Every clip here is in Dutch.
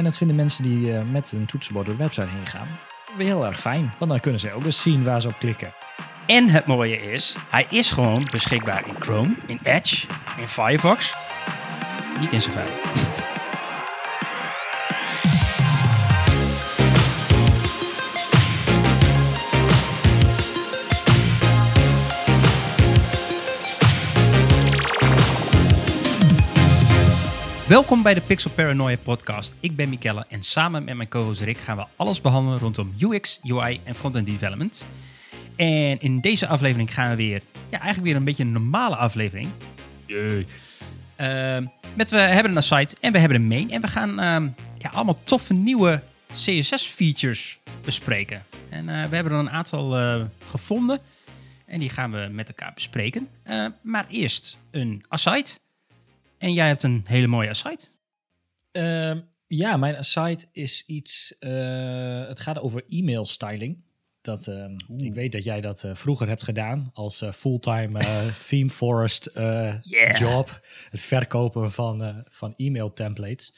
En dat vinden mensen die eh, met een toetsenbord door de website heen gaan heel erg fijn. Want dan kunnen ze ook eens zien waar ze op klikken. En het mooie is, hij is gewoon beschikbaar in Chrome, in Edge, in Firefox. Niet in Safari. Welkom bij de Pixel Paranoia podcast. Ik ben Mikelle en samen met mijn co-host Rick gaan we alles behandelen rondom UX, UI en front-end development. En in deze aflevering gaan we weer, ja, eigenlijk weer een beetje een normale aflevering. Jee. Ehm, met we hebben een site en we hebben een main. En we gaan ehm, ja, allemaal toffe nieuwe CSS-features bespreken. En eh, we hebben er een aantal eh, gevonden. En die gaan we met elkaar bespreken. Eh, maar eerst een aside. En jij hebt een hele mooie aside. Ehm, ja, mijn aside is iets. eh, het gaat over e-mail styling. Dat, ehm, ik weet dat jij dat eh, vroeger hebt gedaan als eh, fulltime theme forest Yeah. job. Het verkopen van, van e-mail templates.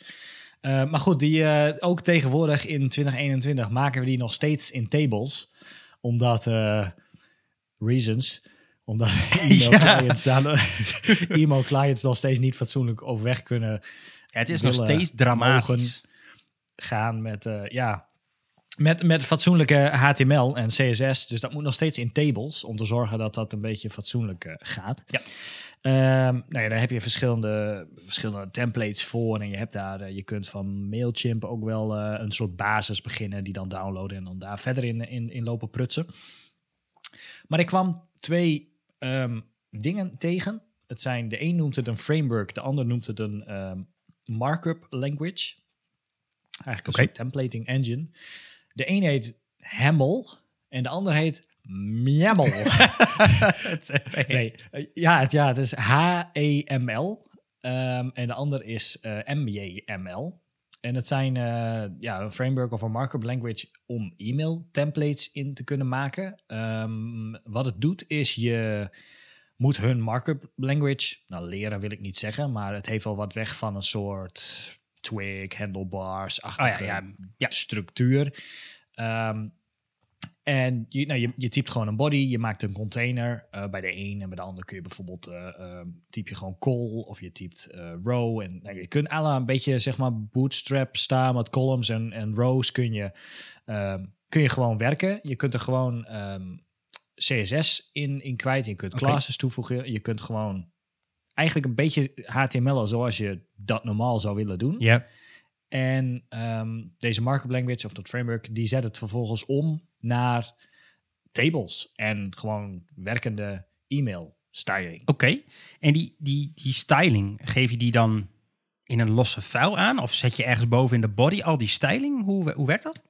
Maar goed, die, ook tegenwoordig in 2021 maken we die nog steeds in tables. Omdat, reasons, omdat e-mail, Ja. clients, nog steeds niet fatsoenlijk overweg kunnen Ja, het is nog steeds dramatisch. gaan met, eh, ja, met, met fatsoenlijke HTML en CSS. Dus dat moet nog steeds in tables om te zorgen dat dat een beetje fatsoenlijk eh, gaat. Ja. Ehm, nou ja, daar heb je verschillende, verschillende templates voor. En je hebt daar, eh, je kunt van Mailchimp ook wel een soort basis beginnen, die dan downloaden en dan daar verder in, in, in lopen prutsen. Maar ik kwam twee ehm, dingen tegen. Het zijn, de een noemt het een framework, de ander noemt het een ehm, markup language. Eigenlijk een soort templating engine. De een heet Hamel en de ander heet Mjammel. Nee, eh, ja, het, ja, het is H-E-M-L. Ehm, en de ander is eh, M-J-M-L. En het zijn eh, ja, een framework of een markup language om e-mail templates in te kunnen maken. Ehm, wat het doet is je moet hun markup language, nou leren wil ik niet zeggen, maar het heeft wel wat weg van een soort twig, handlebars-achtige Oh ja, ja, ja. structuur. Ehm, en je, nou, je, je typt gewoon een body, je maakt een container. eh, bij de een en bij de ander kun je bijvoorbeeld ehm, typ je gewoon call of je typt eh, row. En nou, je kunt alle een beetje zeg maar bootstrap staan met columns en, en rows kun je, ehm, kun je gewoon werken. Je kunt er gewoon ehm, CSS in, in kwijt. Je kunt classes toevoegen. Je kunt gewoon eigenlijk een beetje HTML zoals je dat normaal zou willen doen. Ja. En ehm, deze markup language of dat framework, die zet het vervolgens om naar tables en gewoon werkende e-mail styling. Oké. En die, die, die styling, geef je die dan in een losse file aan? Of zet je ergens boven in de body al die styling? Hoe, hoe werkt dat?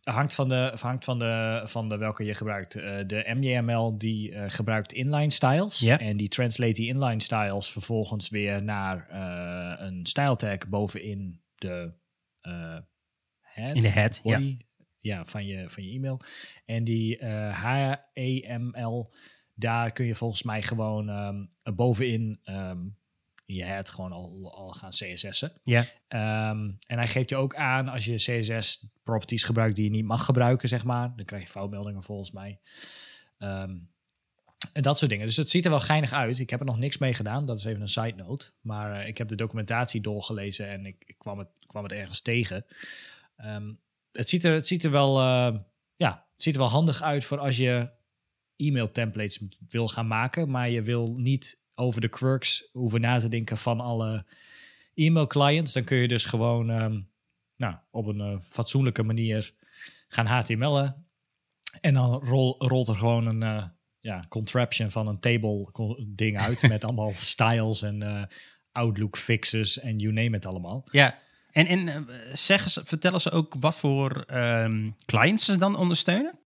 Hangt van de, hangt van de, van de welke je gebruikt. Eh, de MJML die eh, gebruikt inline styles. En die translate die inline styles vervolgens weer naar eh, een style tag bovenin de uh, head, In de head, ja. body, ja. van, je, van je e-mail. En die eh, HEML, daar kun je volgens mij gewoon ehm, bovenin in je head gewoon al, al gaan CSS'en. Ja. Ehm, en hij geeft je ook aan als je CSS properties gebruikt die je niet mag gebruiken, zeg maar. Dan krijg je foutmeldingen volgens mij. En dat soort dingen. Dus het ziet er wel geinig uit. Ik heb er nog niks mee gedaan. Dat is even een side note. Maar eh, ik heb de documentatie doorgelezen en ik, ik kwam, het, kwam het ergens tegen. Ehm, het, ziet er, het ziet er wel, eh, ja, het ziet er wel handig uit voor als je e-mail templates wil gaan maken, maar je wil niet over de quirks hoeven na te denken van alle e-mail clients. Dan kun je dus gewoon ehm, nou, op een eh, fatsoenlijke manier gaan HTML'en. En dan rol, rolt er gewoon een ja, contraption van een table ding uit met allemaal styles en eh, Outlook fixes en you name it allemaal. Ja. En, en eh, zeggen ze, vertellen ze ook wat voor ehm, clients ze dan ondersteunen?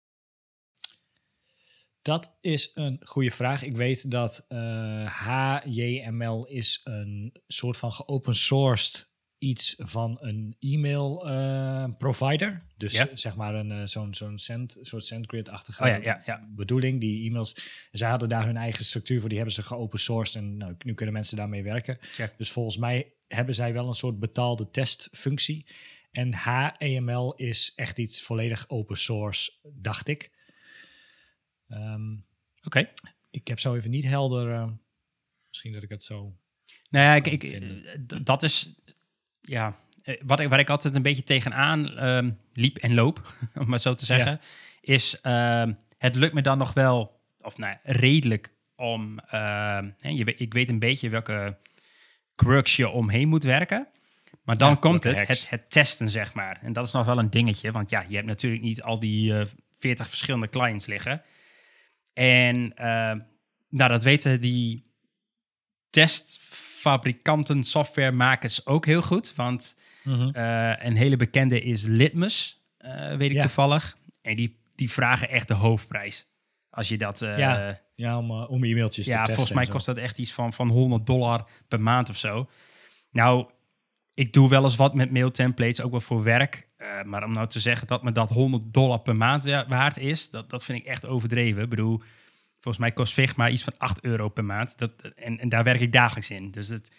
Dat is een goede vraag. Ik weet dat eh, HJML is een soort van geopen sourced iets van een e-mail eh, provider. Dus Ja. zeg maar een, eh, zo'n zo'n send, soort SendGrid-achtige Oh ja, ja, bedoeling. Die e-mails, zij hadden daar hun eigen structuur voor. Die hebben ze geopen sourced en nou, nu kunnen mensen daarmee werken. Check. Dus volgens mij hebben zij wel een soort betaalde testfunctie. En HEML is echt iets volledig open source, dacht ik. Ehm, Oké. ik heb zo even niet helder. eh, misschien dat ik het zo. Nou ja, ik, ik, dat is ja, eh, wat ik, waar ik altijd een beetje tegenaan ehm liep en loop, om maar zo te zeggen, is ehm, het lukt me dan nog wel, of nou, redelijk om, ehm, je, ik weet een beetje welke quirks je omheen moet werken. Maar dan Ja, komt het, het, het testen, zeg maar. En dat is nog wel een dingetje, want ja, je hebt natuurlijk niet al die eh 40 verschillende clients liggen. En ehm, nou, dat weten die testfabrikanten, softwaremakers ook heel goed. Want eh, een hele bekende is Litmus, eh, weet ik Ja. toevallig. En die, die vragen echt de hoofdprijs. Als je dat... eh, Ja, Ja, om, om e-mailtjes te ja, testen. volgens mij kost dat echt iets van, van 100 dollar per maand of zo. Nou, ik doe wel eens wat met mailtemplates, ook wel voor werk. Maar om nou te zeggen dat me dat 100 dollar per maand wa- waard is, dat, dat vind ik echt overdreven. Ik bedoel, volgens mij kost Figma iets van 8 euro per maand. Dat, en, en daar werk ik dagelijks in. Dus het,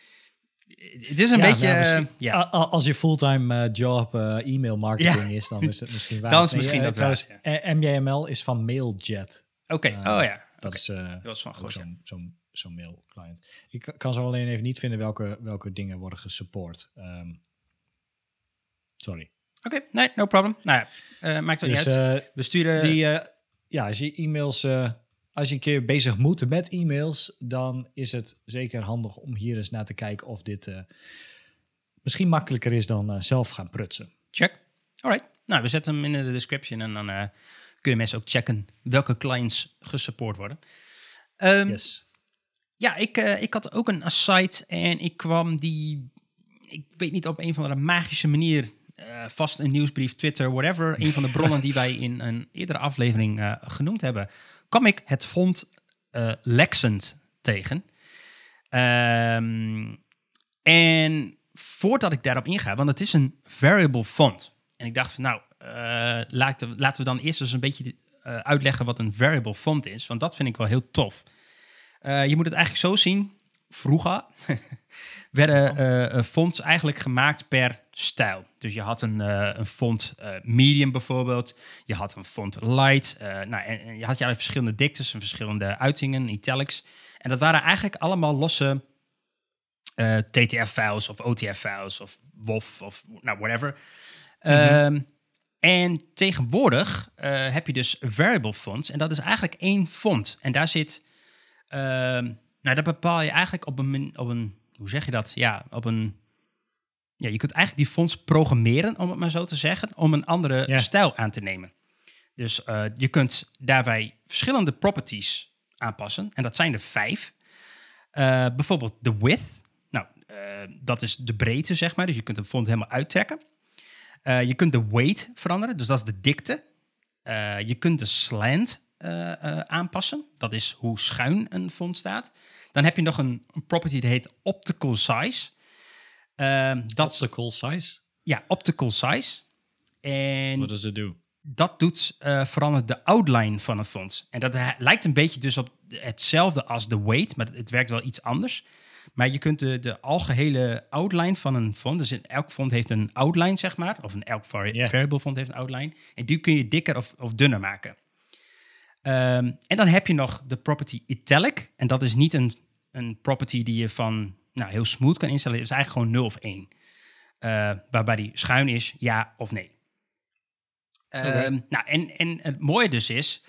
het is een Ja, beetje... nou, eh, ja. A- Als je fulltime eh, job eh, e-mail marketing is, dan is het misschien waar. Dan is misschien eh, dat trouwens, eh, MJML is van Mailjet. Oké, eh, oh ja. Dat is eh, Dat was van zo'n zo'n zo'n mail client. Ik ka- kan zo alleen even niet vinden welke, welke dingen worden gesupport. Ehm, sorry. Oké, nee, no problem. Nou ja, eh, maakt het Dus niet uit. eh, We sturen... die, eh, ja, als je e-mails, eh, als je een keer bezig moet met e-mails, dan is het zeker handig om hier eens naar te kijken of dit eh, misschien makkelijker is dan eh, zelf gaan prutsen. Check. Alright. Nou, we zetten hem in de description en dan eh, kunnen mensen ook checken welke clients gesupport worden. Ehm, Yes. Ja, ik, ik had ook een site en ik kwam die, ik weet niet, op een of andere magische manier, vast een nieuwsbrief, Twitter, whatever, een van de bronnen die wij in een eerdere aflevering genoemd hebben, kwam ik het font eh Lexent tegen. Ehm, en voordat ik daarop inga, want het is een variable font. En ik dacht van nou, eh, laten, laten we dan eerst eens een beetje eh, uitleggen wat een variable font is. Want dat vind ik wel heel tof. Je moet het eigenlijk zo zien. Vroeger werden eh, eh, fonts eigenlijk gemaakt per stijl. Dus je had een, eh, een font medium bijvoorbeeld. Je had een font light. nou, en, en je had je verschillende diktes en verschillende uitingen, italics. En dat waren eigenlijk allemaal losse TTF-files of OTF-files of WOF of nou, whatever. Ehm, en tegenwoordig heb je dus variable fonts. En dat is eigenlijk één font. En daar zit... ehm, nou, dat bepaal je eigenlijk op een, op een... Hoe zeg je dat? Ja, op een... Ja, je kunt eigenlijk die fonts programmeren, om het maar zo te zeggen, om een andere Ja. stijl aan te nemen. Dus eh, je kunt daarbij verschillende properties aanpassen. En dat zijn er vijf. Eh, bijvoorbeeld de width. Nou, eh, dat is de breedte, zeg maar. Dus je kunt een font helemaal uittrekken. Je kunt de weight veranderen, dus dat is de dikte. Je kunt de slant aanpassen. Dat is hoe schuin een font staat. Dan heb je nog een, een property die heet optical size. Ehm, dat Obstacle size. ja, optical size. En What does it do? dat doet eh verandert de outline van een font. En dat lijkt een beetje dus op hetzelfde als de weight, maar het werkt wel iets anders. Maar je kunt de, de algehele outline van een font, dus in elk font heeft een outline, zeg maar, of een elk vari- variable font heeft een outline. En die kun je dikker of, of dunner maken. Ehm, en dan heb je nog de property italic. En dat is niet een, een property die je van nou, heel smooth kan instellen. Het is eigenlijk gewoon 0 of 1. Eh, waarbij die schuin is, ja of nee. Ehm, nou, en, en het mooie dus is,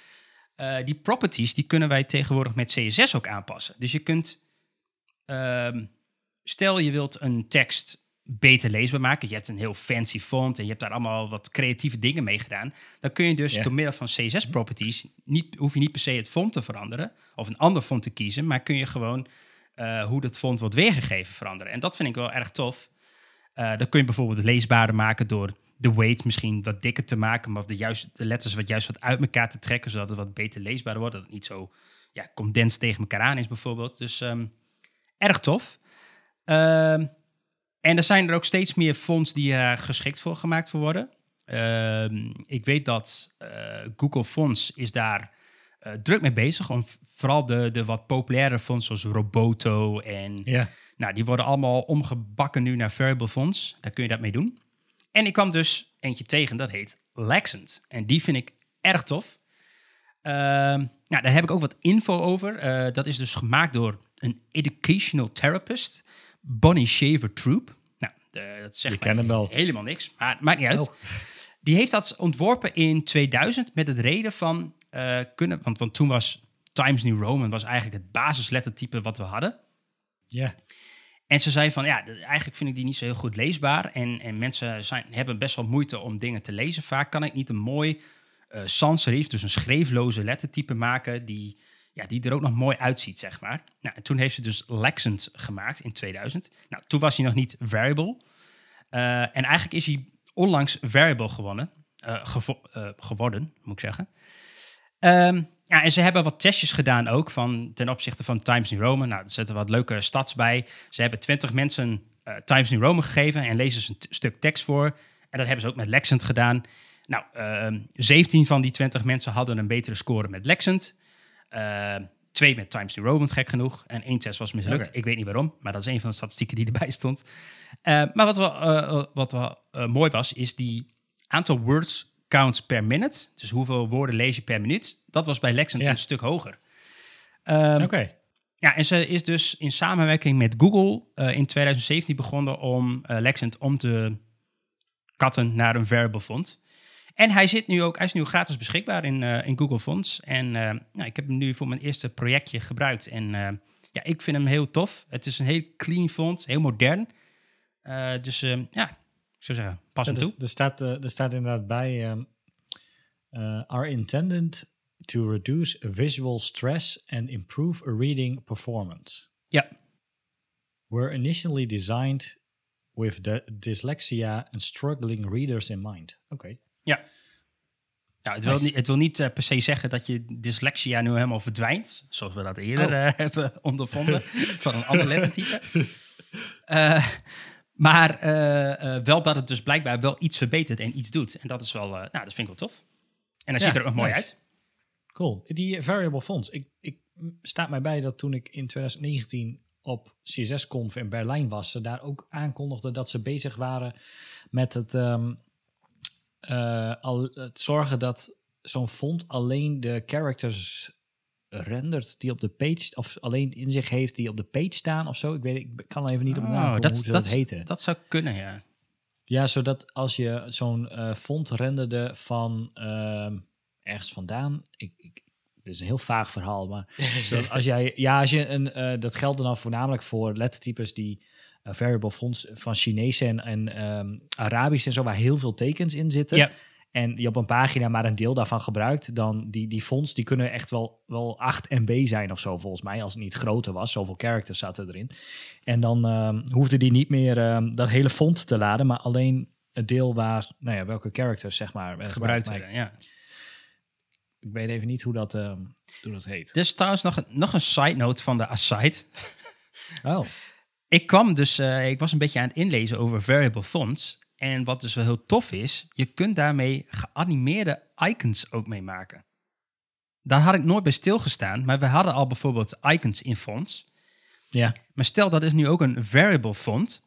eh, die properties die kunnen wij tegenwoordig met CSS ook aanpassen. Dus je kunt, ehm, stel je wilt een tekst beter leesbaar maken. Je hebt een heel fancy font en je hebt daar allemaal wat creatieve dingen mee gedaan. Dan kun je dus door middel van CSS properties, niet, hoef je niet per se het font te veranderen of een ander font te kiezen, maar kun je gewoon eh, hoe dat font wordt weergegeven veranderen. En dat vind ik wel erg tof. Eh, dan kun je bijvoorbeeld leesbaarder maken door de weight misschien wat dikker te maken, maar de, juist, de letters wat juist wat uit elkaar te trekken, zodat het wat beter leesbaar wordt. Dat het niet zo ja, condens tegen elkaar aan is bijvoorbeeld. Dus ehm, erg tof. Ehm, en er zijn er ook steeds meer fonts die er geschikt voor gemaakt voor worden. Ehm, ik weet dat eh, Google Fonts is daar eh, druk mee bezig. Om vooral de, de wat populaire fonts zoals Roboto en Ja. nou, die worden allemaal omgebakken nu naar variable fonts. Daar kun je dat mee doen. en ik kwam dus eentje tegen, dat heet Lexent. En die vind ik erg tof. Ehm, nou, daar heb ik ook wat info over. Eh, dat is dus gemaakt door een educational therapist, Bonnie Shaver Troop. Nou, de, dat zegt hem wel. helemaal niks, maar het maakt niet uit. Oh. Die heeft dat ontworpen in 2000 met het reden van eh, kunnen, want, want toen was Times New Roman was eigenlijk het basislettertype wat we hadden. Ja. En ze zei van, ja, eigenlijk vind ik die niet zo heel goed leesbaar. En, en mensen zijn, hebben best wel moeite om dingen te lezen. Vaak kan ik niet een mooi eh sans serif, dus een schreefloze lettertype maken... Die, ja, die er ook nog mooi uitziet, zeg maar. Nou, en toen heeft ze dus Lexent gemaakt in 2000. Nou, toen was hij nog niet variable. Eh, en eigenlijk is hij onlangs variable gewonnen, eh, eh, geworden, moet ik zeggen. Ehm, ja, en ze hebben wat testjes gedaan ook van, ten opzichte van Times New Roman. Nou, er zitten wat leuke stats bij. Ze hebben 20 mensen Times New Roman gegeven en lezen ze een stuk tekst voor. En dat hebben ze ook met Lexent gedaan. Nou, ehm 17 van die 20 mensen hadden een betere score met Lexent. Ehm, twee met Times New Roman, gek genoeg. En één test was mislukt. Ik weet niet waarom, maar dat is een van de statistieken die erbij stond. Eh, maar wat wel, eh, eh, wat wel eh, mooi was, is die aantal words counts per minute. Dus hoeveel woorden lees je per minuut. Dat was bij Lexent Ja. een stuk hoger. Ehm, Oké. ja, en ze is dus in samenwerking met Google in 2017 begonnen om eh, Lexent om te katten naar een variable font. En hij, zit nu ook, hij is nu gratis beschikbaar in, eh, in Google Fonts. En eh, nou, ik heb hem nu voor mijn eerste projectje gebruikt. En eh, ja, ik vind hem heel tof. Het is een heel clean font, heel modern. Dus ja, ik zou zeggen, pas hem Er, toe. er, staat, er staat inderdaad bij... eh, are intended to reduce visual stress and improve reading performance. Ja, Were initially designed with the dyslexia and struggling readers in mind. Oké. Ja. Nou, het, wil niet, het wil niet eh, per se zeggen dat je dyslexia nu helemaal verdwijnt. Zoals we dat eerder Oh. eh, hebben ondervonden van een ander lettertype. Eh, maar wel dat het dus blijkbaar wel iets verbetert en iets doet. En dat is wel, nou, dat vind ik wel tof. En dat Ja, ziet er ook nog mooi nice. uit. Cool. Die variable fonts. Ik, ik staat mij bij dat toen ik in 2019 op CSS-conf in Berlijn was, ze daar ook aankondigden dat ze bezig waren met het, ehm, eh, al, het zorgen dat zo'n font alleen de characters rendert die op de page, of alleen in zich heeft die op de page staan of zo. Ik weet, ik kan even niet op Oh, komen dat, hoe ze dat, dat heten. dat zou kunnen, ja. Ja, zodat als je zo'n eh, font renderde van ehm, ergens vandaan. Ik, ik, dit is een heel vaag verhaal, maar als jij, ja, als je een, eh, dat geldt dan voornamelijk voor lettertypes die variable fonts van Chinese en, en ehm, Arabisch en zo, waar heel veel tekens in zitten. Ja. En je op een pagina maar een deel daarvan gebruikt, dan die, die fonts die kunnen echt wel, wel 8 MB zijn of zo, volgens mij, als het niet groter was. Zoveel characters zaten erin. En dan ehm, hoefde die niet meer ehm, dat hele font te laden, maar alleen het deel waar, nou ja, welke characters zeg maar werden Gebruikt Maar werden, ja. Ik weet even niet hoe dat, hoe dat heet. Is trouwens nog een, nog een side note van de aside. Oh, Ik kwam dus, eh, ik was een beetje aan het inlezen over variable fonts. En wat dus wel heel tof is, je kunt daarmee geanimeerde icons ook mee maken. Daar had ik nooit bij stilgestaan, maar we hadden al bijvoorbeeld icons in fonts. ja. Maar stel dat is nu ook een variable font,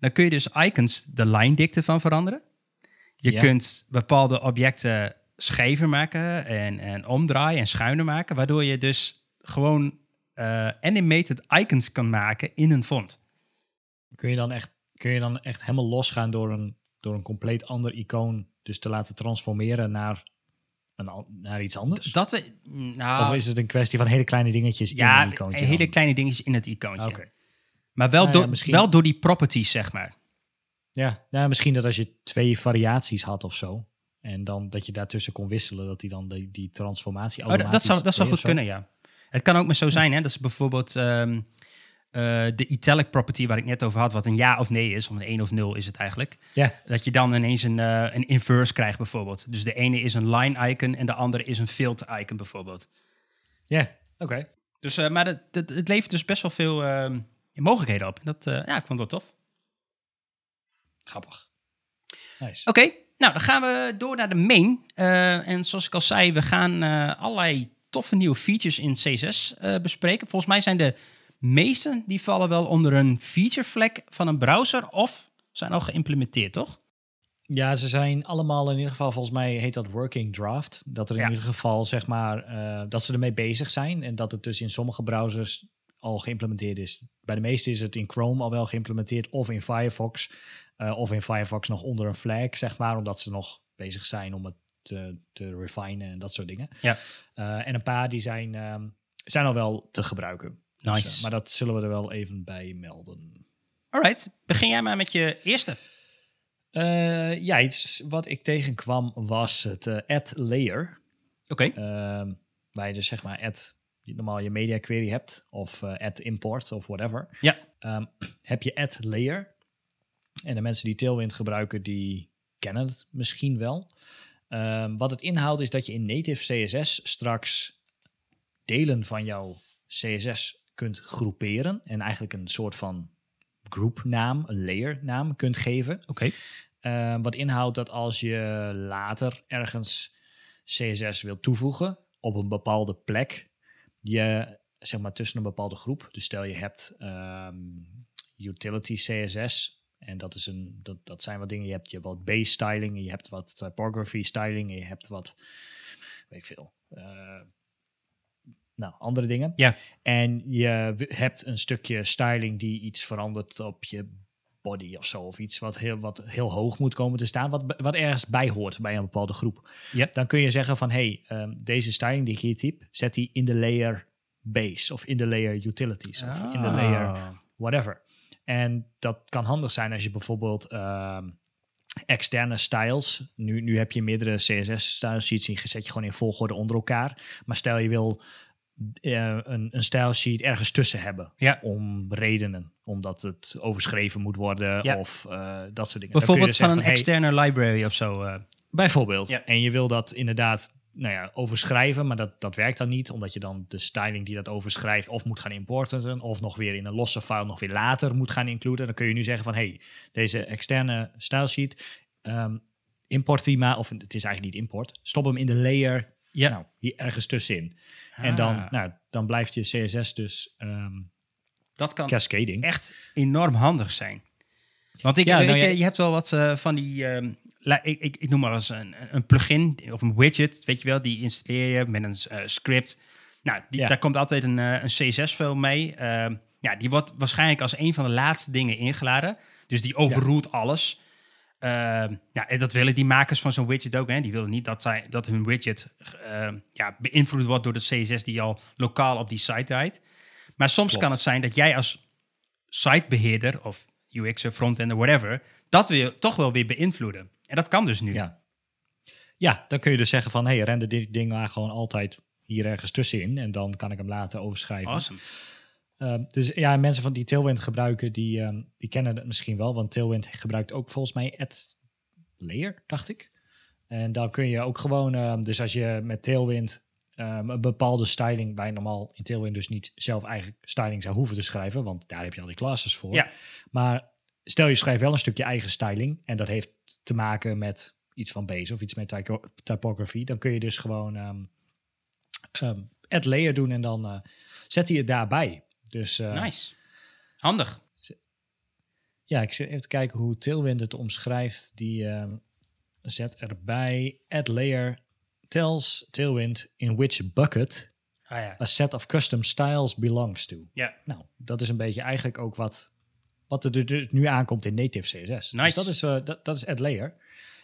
dan kun je dus icons de lijndikte van veranderen. Je Ja. kunt bepaalde objecten schever maken en, en omdraaien en schuiner maken, waardoor je dus gewoon animated icons kan maken in een font. Kun je dan echt, kun je dan echt helemaal losgaan door een, door een compleet ander icoon dus te laten transformeren naar, een, al- naar iets anders? Dat we, nou, of is het een kwestie van hele kleine dingetjes in ja, een icoontje? hele dan? kleine dingetjes in het icoontje. Maar wel, Nou ja, door, misschien- wel door die properties, zeg maar. Ja, nou, misschien dat als je twee variaties had of zo. En dan dat je daartussen kon wisselen, dat die dan die, die transformatie Oh, dat- zou, dat zou goed kunnen, ja. Het kan ook maar zo zijn, hè. Dat is bijvoorbeeld ehm, eh, de italic property waar ik net over had, wat een ja of nee is, of een 1 of 0 is het eigenlijk. Ja, Dat je dan ineens een, eh, een inverse krijgt, bijvoorbeeld. Dus de ene is een line icon en de andere is een filter icon, bijvoorbeeld. ja, oké. Dus, eh, maar het, het, het levert dus best wel veel ehm, mogelijkheden op. En dat, ja, ik vond dat tof. Grappig. Nice. Oké, nou dan gaan we door naar de main. En zoals ik al zei, we gaan allerlei toffe nieuwe features in CSS eh, bespreken. Volgens mij zijn de meeste, die vallen wel onder een feature flag van een browser of zijn al geïmplementeerd, toch? Ja, ze zijn allemaal in ieder geval, volgens mij heet dat working draft. Dat er in Ja. ieder geval, zeg maar, eh, dat ze ermee bezig zijn. En dat het dus in sommige browsers al geïmplementeerd is. Bij de meeste is het in Chrome al wel geïmplementeerd. Of in Firefox. eh, of in Firefox nog onder een flag, zeg maar. Omdat ze nog bezig zijn om het te, te refinen en dat soort dingen. Ja. Eh, en een paar die zijn, ehm, zijn al wel te gebruiken. Dus, Nice. eh, maar dat zullen we er wel even bij melden. Alright, begin jij maar met je eerste. Eh, ja, iets wat ik tegenkwam was het add layer. Oké. Ehm, waar je dus zeg maar add, normaal je media query hebt of add import of whatever. Ja. Ehm, heb je add layer. En de mensen die Tailwind gebruiken, die kennen het misschien wel. Ehm, wat het inhoudt is dat je in native CSS straks delen van jouw CSS kunt groeperen. En eigenlijk een soort van groupnaam, een layernaam kunt geven. Oké. Uh, wat inhoudt dat als je later ergens CSS wilt toevoegen op een bepaalde plek, je zeg maar tussen een bepaalde groep. Dus stel je hebt ehm, utility CSS. En dat, is een, dat, dat zijn wat dingen. Je hebt je wat base styling, je hebt wat typography styling, je hebt wat, weet ik veel, eh, nou, andere dingen. Ja. En je hebt een stukje styling die iets verandert op je body of zo. Of iets wat heel, wat heel hoog moet komen te staan. Wat, wat ergens bij hoort bij een bepaalde groep. Ja. Dan kun je zeggen van... hey, ehm, deze styling die ik hier typ... zet die in de layer base. Of in de layer utilities. Of in de Ah. layer whatever. En dat kan handig zijn als je bijvoorbeeld... ehm, externe styles. Nu, nu heb je meerdere CSS-style sheets. Die zet je gewoon in volgorde onder elkaar. Maar stel je wil eh, een, een style sheet ergens tussen hebben. Ja. Om redenen. Omdat het overschreven moet worden Ja. of eh, dat soort dingen. Je Bijvoorbeeld dus van een externe library of zo. eh. Bijvoorbeeld. Ja. En je wil dat inderdaad nou ja, overschrijven, maar dat, dat werkt dan niet, omdat je dan de styling die dat overschrijft of moet gaan importen, of nog weer in een losse file nog weer later moet gaan includen. Dan kun je nu zeggen van, hey, deze externe stylesheet, ehm import die maar, of het is eigenlijk niet import, stop hem in de layer ja. nou, hier ergens tussenin. En dan, Ah. nou, dan blijft je CSS dus ehm, dat kan cascading. echt enorm handig zijn. Want ik, Ja, weet nou je, ja- je hebt wel wat eh, van die, ehm, ik, ik, ik noem maar eens een, een plugin of een widget, weet je wel, die installeer je met een eh, script. Nou, die, Ja. daar komt altijd een, eh, een CSS-file mee. Ehm, ja, die wordt waarschijnlijk als een van de laatste dingen ingeladen. Dus die overroelt alles. Ehm, ja, en dat willen die makers van zo'n widget ook. Hè. Die willen niet dat, zij, dat hun widget ehm, ja, beïnvloed wordt door de CSS die al lokaal op die site rijdt. Maar soms Klopt. kan het zijn dat jij als sitebeheerder of UX'er, frontender, whatever, dat wil je toch wel weer beïnvloeden. En dat kan dus nu. Ja. ja, dan kun je dus zeggen van, hey, render dit ding maar gewoon altijd hier ergens tussenin en dan kan ik hem later overschrijven. Awesome. Ehm, dus ja, mensen van die Tailwind gebruiken, die, ehm, die kennen het misschien wel. Want Tailwind gebruikt ook volgens mij add layer, dacht ik. En dan kun je ook gewoon, ehm, dus als je met Tailwind een bepaalde styling, je normaal in Tailwind dus niet zelf eigen styling zou hoeven te schrijven, want daar heb je al die classes voor. Ja. Maar stel je schrijft wel een stukje eigen styling en dat heeft te maken met iets van base of iets met typo- typography, dan kun je dus gewoon ehm, add layer doen en dan eh, zet hij het daarbij. Dus eh, Nice. Handig. ja, ik zit even te kijken hoe Tailwind het omschrijft. Die ehm, zet erbij add layer tells Tailwind in which bucket Ah ja. a set of custom styles belongs to. Ja. Nou, dat is een beetje eigenlijk ook wat, wat er dus nu aankomt in native CSS. Nice. Dus dat is, eh, dat, dat is add layer.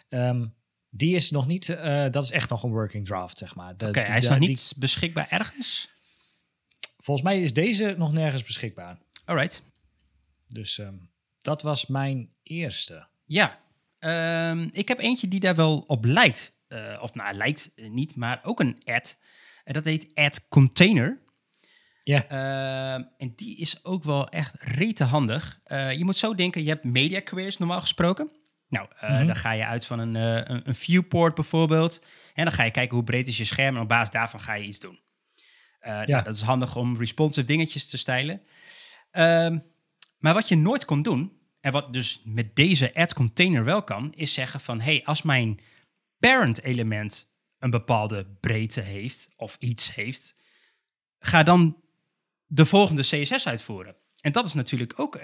Ehm, die is nog niet, eh, dat is echt nog een working draft, zeg maar. Oké, hij is de- nog die- niet beschikbaar ergens? volgens mij is deze nog nergens beschikbaar. Alright. Dus ehm, dat was mijn eerste. Ja. Ehm, ik heb eentje die daar wel op lijkt. Eh, of nou, lijkt niet, maar ook een ad. En dat heet Ad Container. Ja. Ehm, en die is ook wel echt rete handig. Eh, je moet zo denken, je hebt media queries normaal gesproken. Nou, eh, Mhm. dan ga je uit van een, eh, een, een viewport bijvoorbeeld. En dan ga je kijken hoe breed is je scherm. En op basis daarvan ga je iets doen. Nou, Ja. dat is handig om responsive dingetjes te stijlen. Ehm, maar wat je nooit kon doen, en wat dus met deze add container wel kan, is zeggen van, hey, als mijn parent element een bepaalde breedte heeft of iets heeft, ga dan de volgende CSS uitvoeren. En dat is natuurlijk ook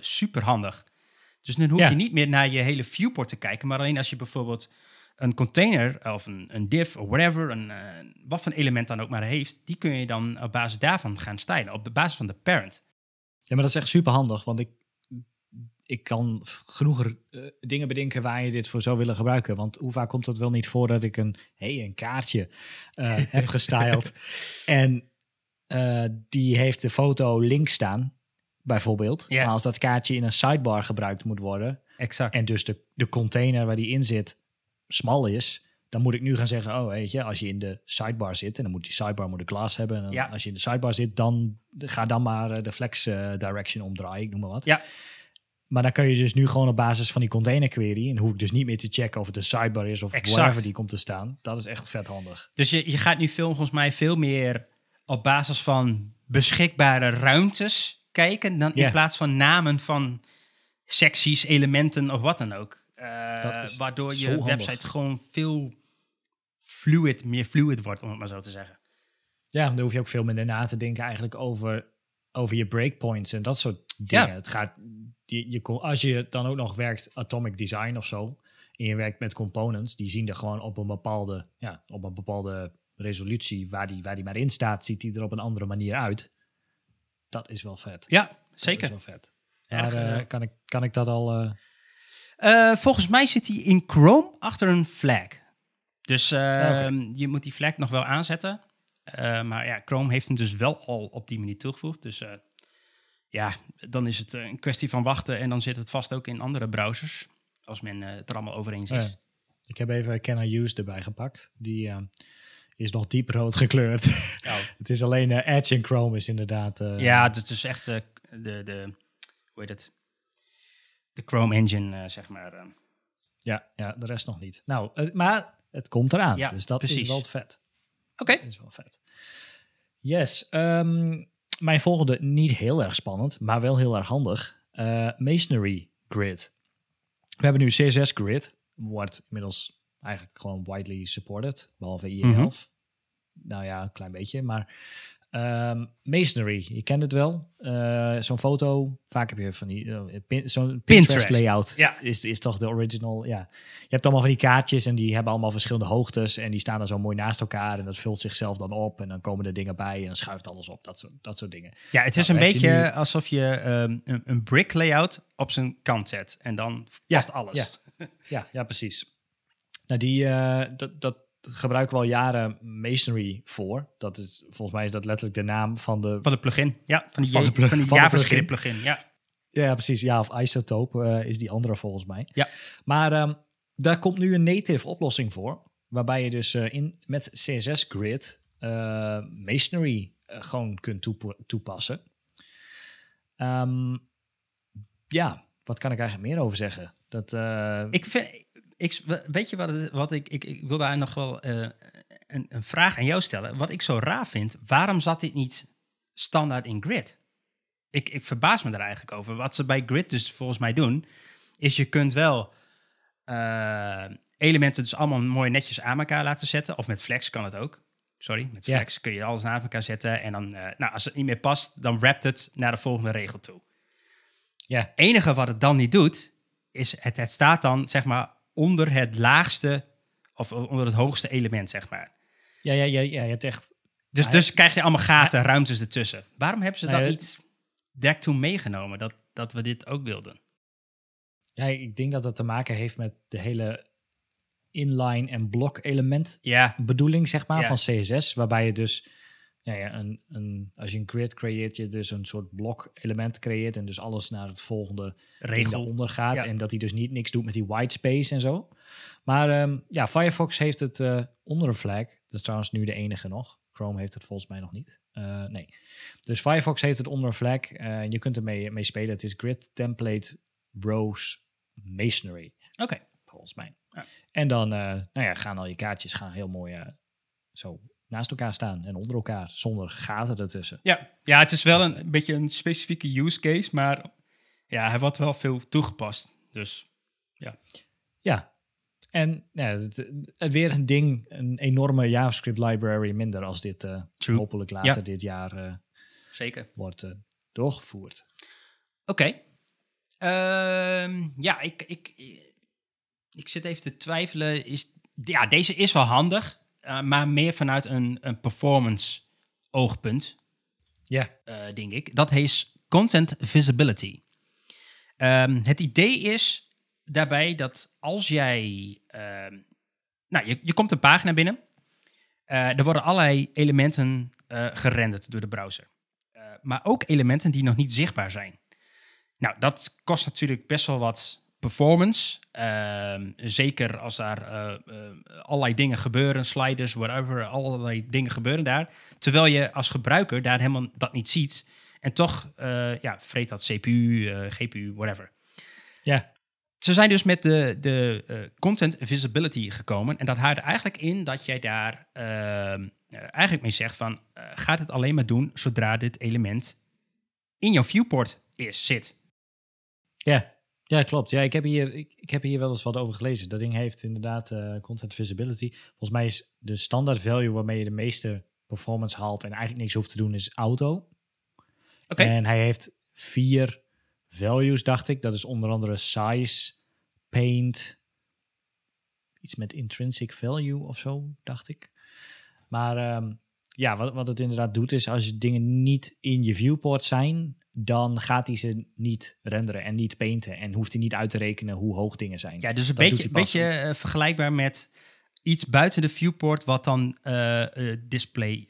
super handig. Dus dan hoef Ja. je niet meer naar je hele viewport te kijken, maar alleen als je bijvoorbeeld een container of een, een div of whatever, een, eh, wat voor element dan ook maar heeft, die kun je dan op basis daarvan gaan stylen, op de basis van de parent. Ja, maar dat is echt super handig, want ik, ik kan genoeg eh, dingen bedenken waar je dit voor zou willen gebruiken. Want hoe vaak komt het wel niet voor dat ik een, hey, een kaartje eh, heb gestyled en eh, die heeft de foto links staan, bijvoorbeeld. Maar als dat kaartje in een sidebar gebruikt moet worden Exact. en dus de, de container waar die in zit smal is, dan moet ik nu gaan zeggen, oh weet je, als je in de sidebar zit, en dan moet die sidebar moet een glas hebben, en dan, Ja. als je in de sidebar zit, dan ga dan maar eh, de flex eh, direction omdraaien, ik noem maar wat. Ja. Maar dan kun je dus nu gewoon op basis van die container query, en hoef ik dus niet meer te checken of het een sidebar is of Exact. whatever die komt te staan. Dat is echt vet handig. Dus je, je gaat nu veel, volgens mij veel meer op basis van beschikbare ruimtes kijken, dan in plaats van namen van secties, elementen of wat dan ook. Eh, waardoor je handig. website gewoon veel fluid, meer fluid wordt, om het maar zo te zeggen. Ja, dan hoef je ook veel minder na te denken eigenlijk over, over je breakpoints en dat soort dingen. Ja. Het gaat, je, je, als je dan ook nog werkt atomic design of zo, en je werkt met components, die zien er gewoon op een bepaalde, ja, op een bepaalde resolutie, waar die, waar die maar in staat, ziet die er op een andere manier uit. Dat is wel vet. Ja, Dat is zeker. wel vet. Maar eh, eh, kan, ik, kan ik dat al... eh, volgens mij zit hij in Chrome achter een flag. Dus Ah, oké. je moet die flag nog wel aanzetten. Maar ja, Chrome heeft hem dus wel al op die manier toegevoegd. Dus ja, dan is het een kwestie van wachten. En dan zit het vast ook in andere browsers. Als men het er allemaal over eens is. Oh. Ik heb even Can I Use erbij gepakt. Die is nog diep rood gekleurd. het is alleen eh, Edge en Chrome is inderdaad... eh, Ja, het is echt eh, de, de, hoe heet het? De Chrome engine, zeg maar. Ja, ja, de rest nog niet. Nou, maar het komt eraan. Ja, dus dat precies. is wel vet. Oké. Is wel vet. Yes. ehm, mijn volgende, niet heel erg spannend, maar wel heel erg handig. Masonry Grid. We hebben nu CSS Grid. Wordt inmiddels eigenlijk gewoon widely supported. Behalve IE11. Mhm. Nou ja, een klein beetje. Maar ehm, Masonry, je kent het wel. Eh, Zo'n foto. Vaak heb je van die... eh, pin- Zo'n Pinterest, Pinterest. layout. Ja. Is, is toch de original, ja. Je hebt allemaal van die kaartjes en die hebben allemaal verschillende hoogtes. En die staan dan zo mooi naast elkaar. En dat vult zichzelf dan op. En dan komen er dingen bij en dan schuift alles op. Dat soort, dat soort dingen. Ja, het is Nou, een je beetje nu- alsof je ehm, een, een brick layout op zijn kant zet. En dan Ja, past alles. ja. Ja, ja precies. Nou, die, eh, dat, dat gebruiken we al jaren Masonry voor. Dat is, volgens mij is dat letterlijk de naam van de... Van de plugin. Ja, van die, Van de plug- van die van de JavaScript plugin. Ja. Ja, precies. Ja, of Isotope eh, is die andere volgens mij. Ja. Maar ehm, daar komt nu een native oplossing voor. Waarbij je dus eh, in, met CSS Grid Masonry gewoon kunt toepa- toepassen. Ehm, ja, wat kan ik eigenlijk meer over zeggen? Dat, Ik vind, ik, weet je wat, het- wat ik, ik, ik wil daar nog wel eh, een, een vraag aan jou stellen. Wat ik zo raar vind, waarom zat dit niet standaard in Grid? Ik, ik verbaas me daar eigenlijk over. Wat ze bij Grid dus volgens mij doen, is je kunt wel eh, elementen dus allemaal mooi netjes aan elkaar laten zetten. Of met Flex kan het ook. Sorry, met Ja. Flex kun je alles naast elkaar zetten. En dan, eh, nou, als het niet meer past, dan wrapt het naar de volgende regel toe. ja, enige wat het dan niet doet, is het, het staat dan zeg maar onder het laagste of onder het hoogste element, zeg maar. ja, ja, ja, ja, je hebt echt... Dus, dus krijg je allemaal gaten, ruimtes ertussen. Waarom hebben ze Nou dat niet direct toen meegenomen, dat, dat we dit ook wilden? Ja, ik denk dat dat te maken heeft met de hele inline en blok element Ja, bedoeling, zeg maar, van CSS. Waarbij je dus, ja, ja, een, een, als je een grid creëert, je dus een soort blok element creëert. En dus alles naar het volgende regel. daaronder gaat. Ja. En dat hij dus niet niks doet met die white space en zo. Maar ehm, ja, Firefox heeft het eh, onder een flag. Dat is trouwens nu de enige nog. Chrome heeft het volgens mij nog niet. Eh, nee. Dus Firefox heeft het onder een flag. Eh, je kunt ermee mee spelen. Het is grid template rows masonry Oké. volgens mij. Ja. En dan nou ja, gaan al je kaartjes gaan heel mooi zo naast elkaar staan en onder elkaar, zonder gaten ertussen. Ja. ja, het is wel een, een beetje een specifieke use case, maar ja, hij wordt wel veel toegepast. Dus Ja. En ja, het, het weer een ding, een enorme JavaScript library minder als dit eh, hopelijk later Ja. dit jaar eh, zeker. wordt eh, doorgevoerd. Oké. Ehm, ja, ik, ik, ik zit even te twijfelen. Is, ja, deze is wel handig, eh, maar meer vanuit een, een performance oogpunt, Ja. eh, denk ik. Dat heet content visibility. Ehm, het idee is daarbij dat als jij... ehm, nou, je, je komt een pagina binnen. Eh, er worden allerlei elementen gerenderd door de browser. Maar ook elementen die nog niet zichtbaar zijn. Nou, dat kost natuurlijk best wel wat performance. Ehm, zeker als daar eh, eh, allerlei dingen gebeuren, sliders, whatever, allerlei dingen gebeuren daar. Terwijl je als gebruiker daar helemaal dat niet ziet. En toch, eh, ja, vreet dat CPU, GPU, whatever. Ja. Ze zijn dus met de, de content visibility gekomen. En dat houdt eigenlijk in dat jij daar ehm, eh, eigenlijk mee zegt van... eh, gaat het alleen maar doen zodra dit element in jouw viewport is, zit. Ja. Ja, klopt. Ja, ik heb, hier, ik, ik heb hier wel eens wat over gelezen. Dat ding heeft inderdaad eh, content visibility. Volgens mij is de standaard value waarmee je de meeste performance haalt en eigenlijk niks hoeft te doen, is auto. Oké. En hij heeft vier values, dacht ik. Dat is onder andere size, paint, iets met intrinsic value of zo, dacht ik. Maar ehm, ja, wat, wat het inderdaad doet is als je dingen niet in je viewport zijn, dan gaat hij ze niet renderen en niet painten en hoeft hij niet uit te rekenen hoe hoog dingen zijn. Ja, dus een Dat beetje, beetje eh, vergelijkbaar met iets buiten de viewport... wat dan eh, eh, display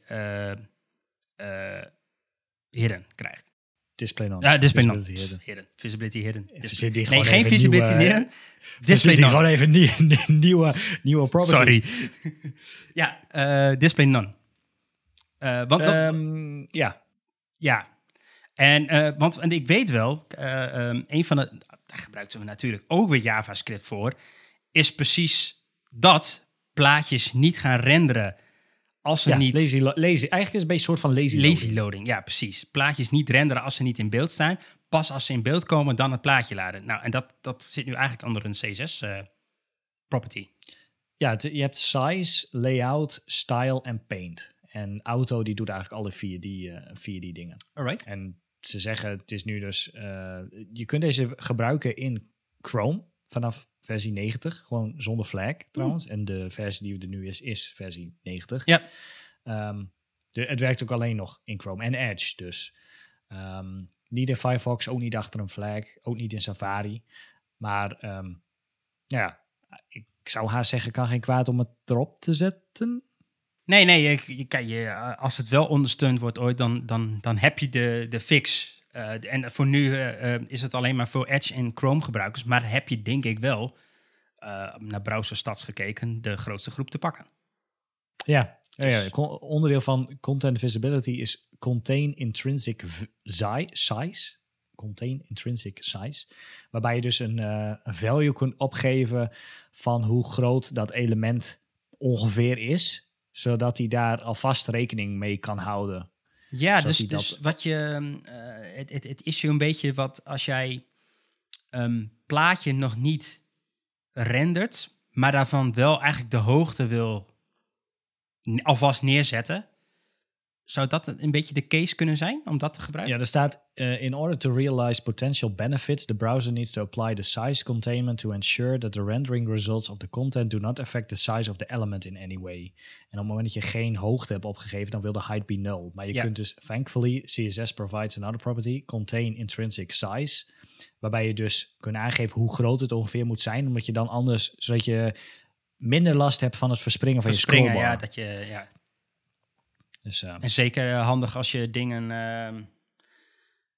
hidden krijgt. Display non. Ja, display non. Visibility hidden. Hidden. Visibility hidden. Verzin Display- die Nee, geen visibility nieuwe- hidden. Display Display die non. gewoon even nieuwe, nieuwe, nieuwe property. Sorry. ja, display none. Want dat- Ehm, ja, ja. En, eh, want en ik weet wel, ehm, een van de, daar gebruikten we natuurlijk ook weer JavaScript voor, is precies dat plaatjes niet gaan renderen als ze ja niet lazy, lazy. Eigenlijk is het een beetje een soort van lazy, lazy loading. loading. Ja, precies. Plaatjes niet renderen als ze niet in beeld staan. Pas als ze in beeld komen, dan het plaatje laden. Nou, en dat, dat zit nu eigenlijk onder een CSS eh, property. Ja, het- je hebt size, layout, style en paint. En auto die doet eigenlijk alle vier die, eh, vier die dingen. Alright. En ze zeggen, het is nu dus... eh, je kunt deze gebruiken in Chrome vanaf versie 90. Gewoon zonder flag trouwens. En de versie die er nu is, is versie 90. Ja. Ehm, de, het werkt ook alleen nog in Chrome en Edge dus. Ehm, niet in Firefox, ook niet achter een flag. Ook niet in Safari. Maar ehm, ja, ik zou haast zeggen, kan geen kwaad om het erop te zetten. Nee, nee, je, je, kan je, eh, als het wel ondersteund wordt ooit, dan, dan, dan heb je de, de fix. Eh, en voor nu eh, is het alleen maar voor Edge en Chrome gebruikers. Maar heb je denk ik wel naar browserstats gekeken de grootste groep te pakken. Ja, ja, ja. Con- onderdeel van content visibility is contain intrinsic size. Contain intrinsic size. Waarbij je dus een, een value kunt opgeven van hoe groot dat element ongeveer is. Zodat hij daar alvast rekening mee kan houden. Ja, dus, dus wat je. eh, het, het, het issue een beetje wat als jij een plaatje nog niet rendert, maar daarvan wel eigenlijk de hoogte wil alvast neerzetten. Zou dat een beetje de case kunnen zijn om dat te gebruiken? Ja, er staat: eh, In order to realize potential benefits, the browser needs to apply the size containment to ensure that the rendering results of the content do not affect the size of the element in any way. En op het moment dat je geen hoogte hebt opgegeven, dan wil de height be null. Maar je Ja. kunt dus, thankfully, CSS provides another property, contain intrinsic size, waarbij je dus kunt aangeven hoe groot het ongeveer moet zijn, omdat je dan anders, zodat je minder last hebt van het verspringen van Verspringen, je scrollbar. ja, dat je, ja. Dus, eh, En zeker eh, handig als je dingen. ehm,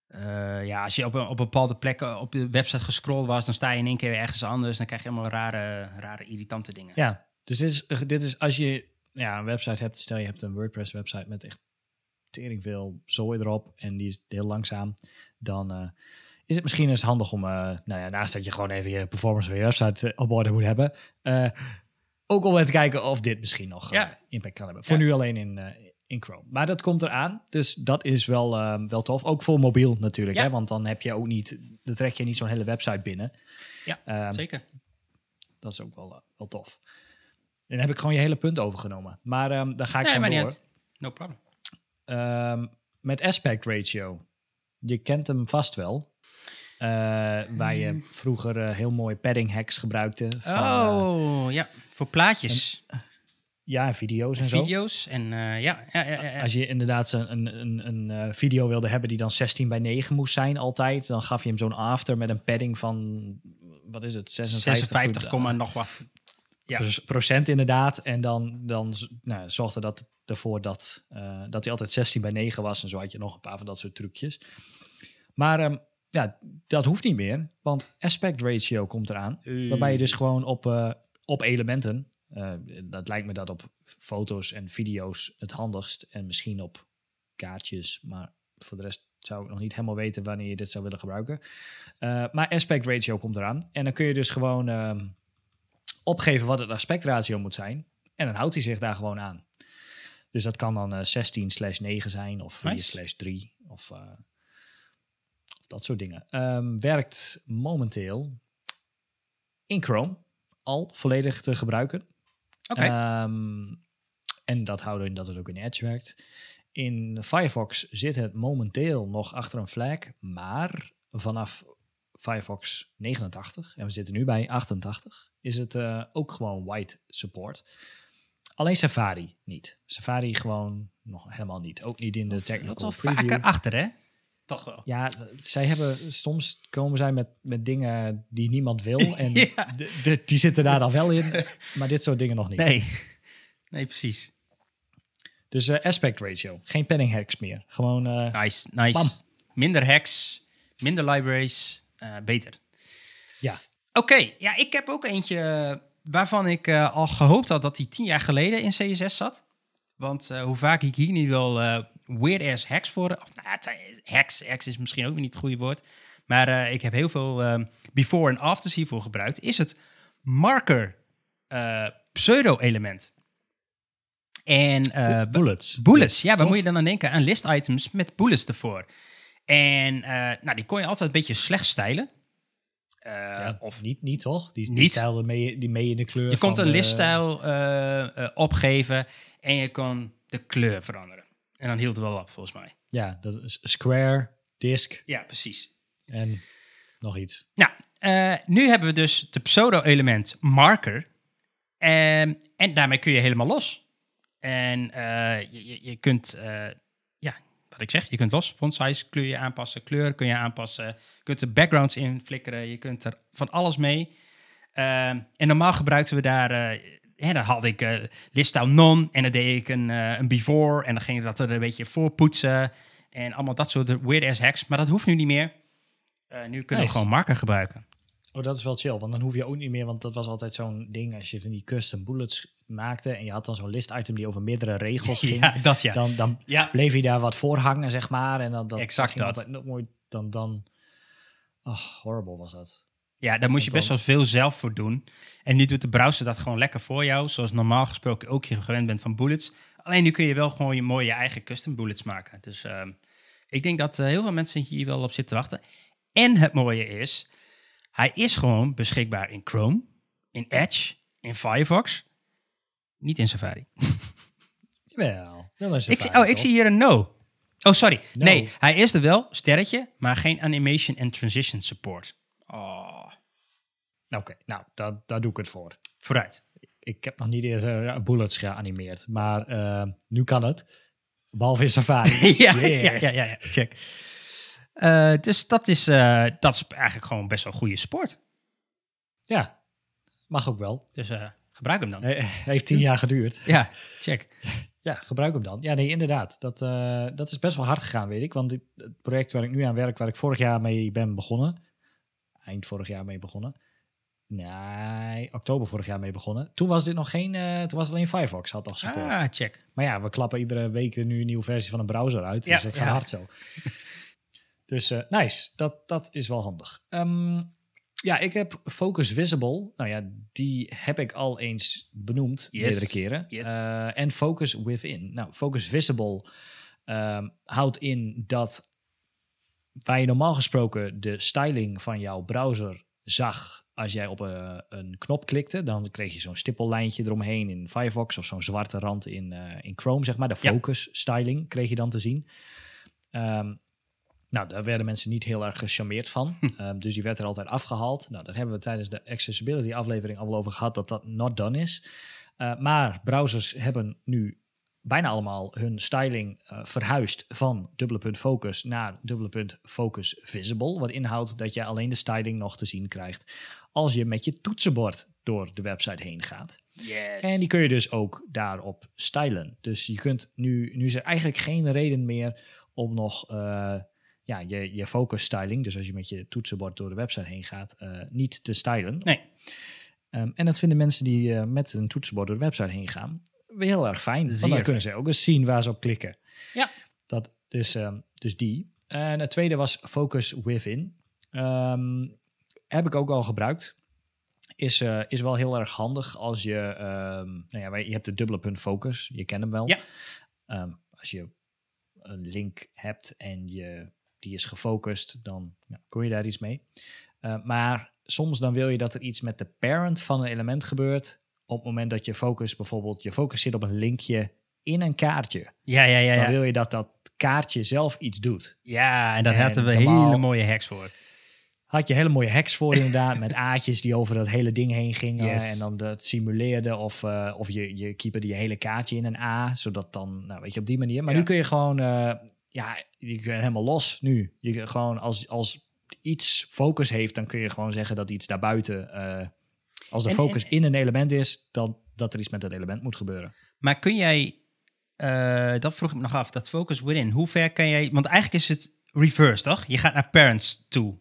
eh, ja, als je op een, op een bepaalde plek eh, op de website gescrolld was, dan sta je in één keer weer ergens anders. Dan krijg je allemaal rare, rare irritante dingen. Ja, dus dit is, dit is als je ja, een website hebt, stel je hebt een WordPress website met echt tering veel zooi erop en die is heel langzaam, dan eh, is het misschien eens handig om, eh, nou ja, naast dat je gewoon even je performance van je website eh, op orde moet hebben, eh, ook om even te kijken of dit misschien nog eh, Ja. impact kan hebben. Voor Ja. nu alleen in, eh, in Chrome. Maar dat komt eraan, dus dat is wel, eh, wel tof. Ook voor mobiel natuurlijk, Ja. hè, want dan heb je ook niet, dan trek je niet zo'n hele website binnen. Ja, Ehm, Zeker. dat is ook wel, eh, wel tof. En dan heb ik gewoon je hele punt overgenomen. Maar ehm daar ga ik Nee, gewoon maar door. niet. No problem. Ehm, met aspect ratio. Je kent hem vast wel. eh, waar je vroeger eh, heel mooi padding hacks gebruikte. Van, oh, ja. Voor plaatjes. Ja, en video's en zo. video's. En eh, ja, ja, ja. Als je inderdaad een, een, een, een eh, video wilde hebben die dan 16 bij 9 moest zijn altijd, dan gaf je hem zo'n after met een padding van, wat is het, 56, 56, komma nog wat. Ja. Dus procent inderdaad. En dan, dan nou, zorgde dat ervoor dat, eh, dat hij altijd 16 bij 9 was. En zo had je nog een paar van dat soort trucjes. Maar ehm, ja, dat hoeft niet meer, want aspect ratio komt eraan. Waarbij je dus gewoon op, op elementen, eh, dat lijkt me dat op foto's en video's het handigst. En misschien op kaartjes, maar voor de rest zou ik nog niet helemaal weten wanneer je dit zou willen gebruiken. Eh, maar aspect ratio komt eraan. En dan kun je dus gewoon ehm, opgeven wat het aspect ratio moet zijn. En dan houdt hij zich daar gewoon aan. Dus dat kan dan eh 16 slash 9 zijn of 4 Nice. slash 3 of, eh, of dat soort dingen. Ehm, werkt momenteel in Chrome al volledig te gebruiken. Oké. Ehm, en dat houdt in dat het ook in Edge werkt. In Firefox zit het momenteel nog achter een flag, maar vanaf Firefox 89, en we zitten nu bij 88, is het eh, ook gewoon white support. Alleen Safari niet. Safari gewoon nog helemaal niet. Ook niet in de dat technical preview. vaker achter, hè? Toch wel. Ja, zij hebben soms komen zij met, met dingen die niemand wil. En Ja. de, de- die zitten daar dan wel in. Maar dit soort dingen nog niet. Nee. Nee, precies. Dus eh, aspect ratio. Geen penning hacks meer. Gewoon eh, Nice, nice. Bam. Minder hacks, minder libraries, eh, beter. ja. Oké, ja, ik heb ook eentje waarvan ik al gehoopt had dat hij tien jaar geleden in CSS zat. Want hoe vaak ik hier niet wel weird-ass hacks voor... Of, nou, het zijn, hacks, hacks is misschien ook weer niet het goede woord. Maar eh, ik heb heel veel eh, before en afters hiervoor gebruikt. Is het marker eh, pseudo-element. En eh, bullets. Bullets, ja, waar moet je dan aan denken? Aan list items met bullets ervoor. En nou, die kon je altijd een beetje slecht stijlen. Ja, of niet, niet toch? Die, die Niet. stijl mee, die mee in de kleur. je kon een liststijl eh, opgeven en je kon de kleur veranderen. En dan hield het wel op, volgens mij. Ja, dat is square, disk Ja, precies. en nog iets. Nou, eh, nu hebben we dus de pseudo-element marker. Ehm, en daarmee kun je helemaal los. En eh, je, je, kunt, eh, ja, wat ik zeg, je kunt los. Font size kun je aanpassen, kleur kun je aanpassen. Je kunt er backgrounds in flikkeren. Je kunt er van alles mee. Ehm, en normaal gebruikten we daar, hè, dan had ik eh liststyle non en dan deed ik een, eh, een before. En dan ging ik dat er een beetje voor poetsen. En allemaal dat soort weird-ass hacks. Maar dat hoeft nu niet meer. Eh, nu kunnen we gewoon marker gebruiken. Oh, dat is wel chill, want dan hoef je ook niet meer, want dat was altijd zo'n ding als je van die custom bullets maakte en je had dan zo'n list item die over meerdere regels ging. Ja, dat ja. Dan, dan ja, bleef je daar wat voor hangen, zeg maar. En dan, dat Exact ging dat. altijd nog mooi. Dan, dan, oh, horrible was dat. Ja, daar moest je best wel veel zelf voor doen. En nu doet de browser dat gewoon lekker voor jou, zoals normaal gesproken ook je gewend bent van bullets. Alleen nu kun je wel gewoon je mooie eigen custom bullets maken. Dus ehm, ik denk dat eh, heel veel mensen hier wel op zitten te wachten. En het mooie is, hij is gewoon beschikbaar in Chrome, in Edge, in Firefox. Niet in Safari. Wel, wel Ik oh, ik zie hier een no. Oh, sorry. No. Nee, hij is er wel, sterretje, maar geen animation en transition support. Oh, Oké, nou, dat, daar doe ik het voor. vooruit. Ik heb nog niet eerder eh, bullets geanimeerd, maar eh, nu kan het. Behalve in Safari. ja, ja, ja, ja, ja, check. Eh, dus dat is, dat is eigenlijk gewoon best wel goede sport. Ja, mag ook wel. Dus gebruik hem dan. Heeft tien jaar geduurd. Ja, check. Ja, gebruik hem dan. Ja, nee, inderdaad. Dat, dat is best wel hard gegaan, weet ik. Want dit, het project waar ik nu aan werk, waar ik vorig jaar mee ben begonnen, eind vorig jaar mee begonnen. Nee, oktober vorig jaar mee begonnen. Toen was dit nog geen, eh, toen was alleen Firefox had nog support. Ah, check. Maar ja, we klappen iedere week nu een nieuwe versie van een browser uit. Dus Ja, dat gaat ja. hard zo. dus eh, nice, dat, dat is wel handig. Ehm, ja, ik heb Focus Visible. Nou ja, die heb ik al eens benoemd, Yes, meerdere keren. yes. Eh, en Focus Within. Nou, Focus Visible ehm, houdt in dat waar je normaal gesproken de styling van jouw browser zag als jij op een, een knop klikte, dan kreeg je zo'n stippellijntje eromheen in Firefox of zo'n zwarte rand in, eh, in Chrome, zeg maar. De Ja. focus styling kreeg je dan te zien. Ehm, Nou, daar werden mensen niet heel erg gecharmeerd van. Ehm, dus die werd er altijd afgehaald. Nou, daar hebben we tijdens de accessibility aflevering al over gehad dat dat not done is. Uh, maar browsers hebben nu bijna allemaal hun styling uh, verhuisd van dubbele punt focus naar dubbele punt focus visible. Wat inhoudt dat je alleen de styling nog te zien krijgt als je met je toetsenbord door de website heen gaat. Yes. En die kun je dus ook daarop stylen. Dus je kunt nu, nu is er eigenlijk geen reden meer om nog uh, ja, je, je focus styling, dus als je met je toetsenbord door de website heen gaat, uh, niet te stylen. Nee. Um, en dat vinden mensen die uh, met een toetsenbord door de website heen gaan weer heel erg fijn. Zeer want dan kunnen ze ook eens zien waar ze op klikken. Ja. Dat, dus, um, dus die. En het tweede was Focus Within. Um, heb ik ook al gebruikt. Is, uh, is wel heel erg handig als je... Um, nou ja, je hebt de dubbele punt focus. Je kent hem wel. Ja. als je een link hebt en je, die is gefocust, dan ja, kun je daar iets mee. Uh, maar soms dan wil je dat er iets met de parent van een element gebeurt op het moment dat je focus bijvoorbeeld, je focus zit op een linkje in een kaartje. Ja, ja, ja. Dan ja. wil je dat dat kaartje zelf iets doet. Ja, en daar En hadden we hele mooie hacks voor. Had je hele mooie hacks voor inderdaad, met aatjes die over dat hele ding heen gingen. Yes. En dan dat simuleerde of, eh, of je, je keeperde je hele kaartje in een A, zodat dan, nou weet je, op die manier. Maar Ja. nu kun je gewoon, eh, ja, je kunt helemaal los nu. Je gewoon als, als iets focus heeft, dan kun je gewoon zeggen dat iets daarbuiten, eh als de En- focus en- in een element is, dan dat er iets met dat element moet gebeuren. Maar kun jij, eh, dat vroeg ik me nog af, dat focus within, hoe ver kan jij, want eigenlijk is het reverse, toch? Je gaat naar parents toe.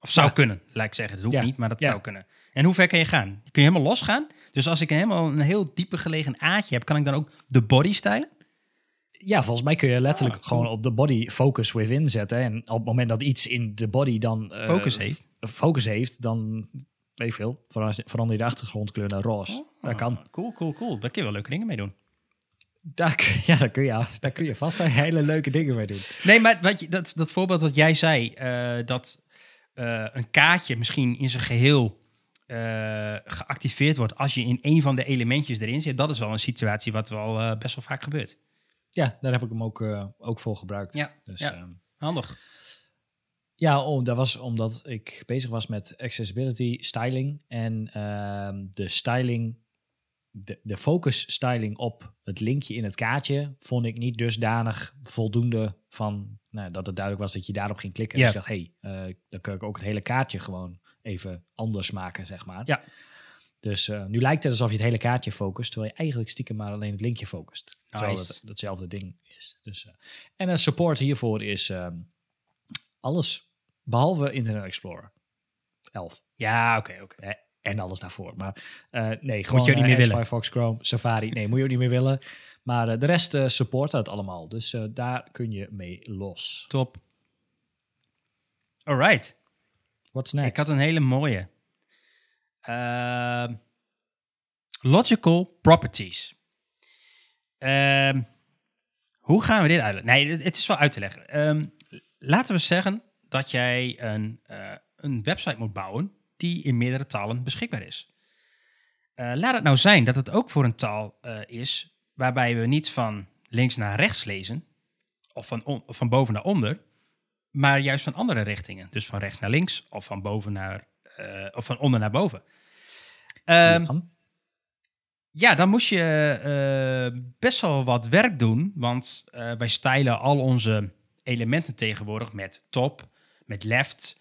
Of zou Ja. kunnen, laat ik zeggen. Dat hoeft Ja. niet, maar dat Ja. zou kunnen. En hoe ver kan je gaan? Kun je helemaal losgaan? Dus als ik een helemaal een heel diepe gelegen aatje heb, kan ik dan ook de body stylen? Ja, volgens mij kun je letterlijk Ah, gewoon op de body focus within zetten. En op het moment dat iets in de body dan eh, Focus heeft. focus heeft, dan weet ik veel. verander- je de achtergrondkleur naar roze. dat kan. Ah, Cool, cool, cool. Daar kun je wel leuke dingen mee doen. Daar, kun- ja, daar kun, je, daar kun je vast hele leuke dingen mee doen. Nee, maar wat je, dat, dat voorbeeld wat jij zei, eh, dat eh, een kaartje misschien in zijn geheel eh, geactiveerd wordt als je in een van de elementjes erin zit, dat is wel een situatie wat wel best wel vaak gebeurt. Ja, daar heb ik hem ook, eh, ook voor gebruikt. Ja, dus, ja. ehm, Handig. Ja, oh, dat was omdat ik bezig was met accessibility styling. En ehm, de styling, de, de focus styling op het linkje in het kaartje, vond ik niet dusdanig voldoende van nou, dat het duidelijk was dat je daarop ging klikken. Ja. Dus ik dacht, hé, hey, eh, dan kun ik ook het hele kaartje gewoon even anders maken, zeg maar. Ja. Dus eh, nu lijkt het alsof je het hele kaartje focust, terwijl je eigenlijk stiekem maar alleen het linkje focust. Terwijl Nice. het hetzelfde ding is. Dus, eh, en een support hiervoor is ehm, alles behalve Internet Explorer 11 Ja, oké, oké. en alles daarvoor. Maar eh, nee, gewoon je ook niet eh, meer willen. Firefox, Chrome, Safari. Nee, moet je ook niet meer willen. Maar eh, de rest support het allemaal. Dus daar kun je mee los. Top. Alright. What's next? Ik had een hele mooie. Ehm, logical properties. Ehm, hoe gaan we dit uitleggen? Nee, het, het is wel uit te leggen. Ehm, laten we zeggen dat jij een, eh, een website moet bouwen die in meerdere talen beschikbaar is. Eh, laat het nou zijn dat het ook voor een taal eh, is waarbij we niet van links naar rechts lezen, of van, on- of van boven naar onder, maar juist van andere richtingen. Dus van rechts naar links of van boven naar of van onder naar boven. Ehm, Ja. dan moest je best wel wat werk doen, want wij stylen al onze elementen tegenwoordig met top, met left,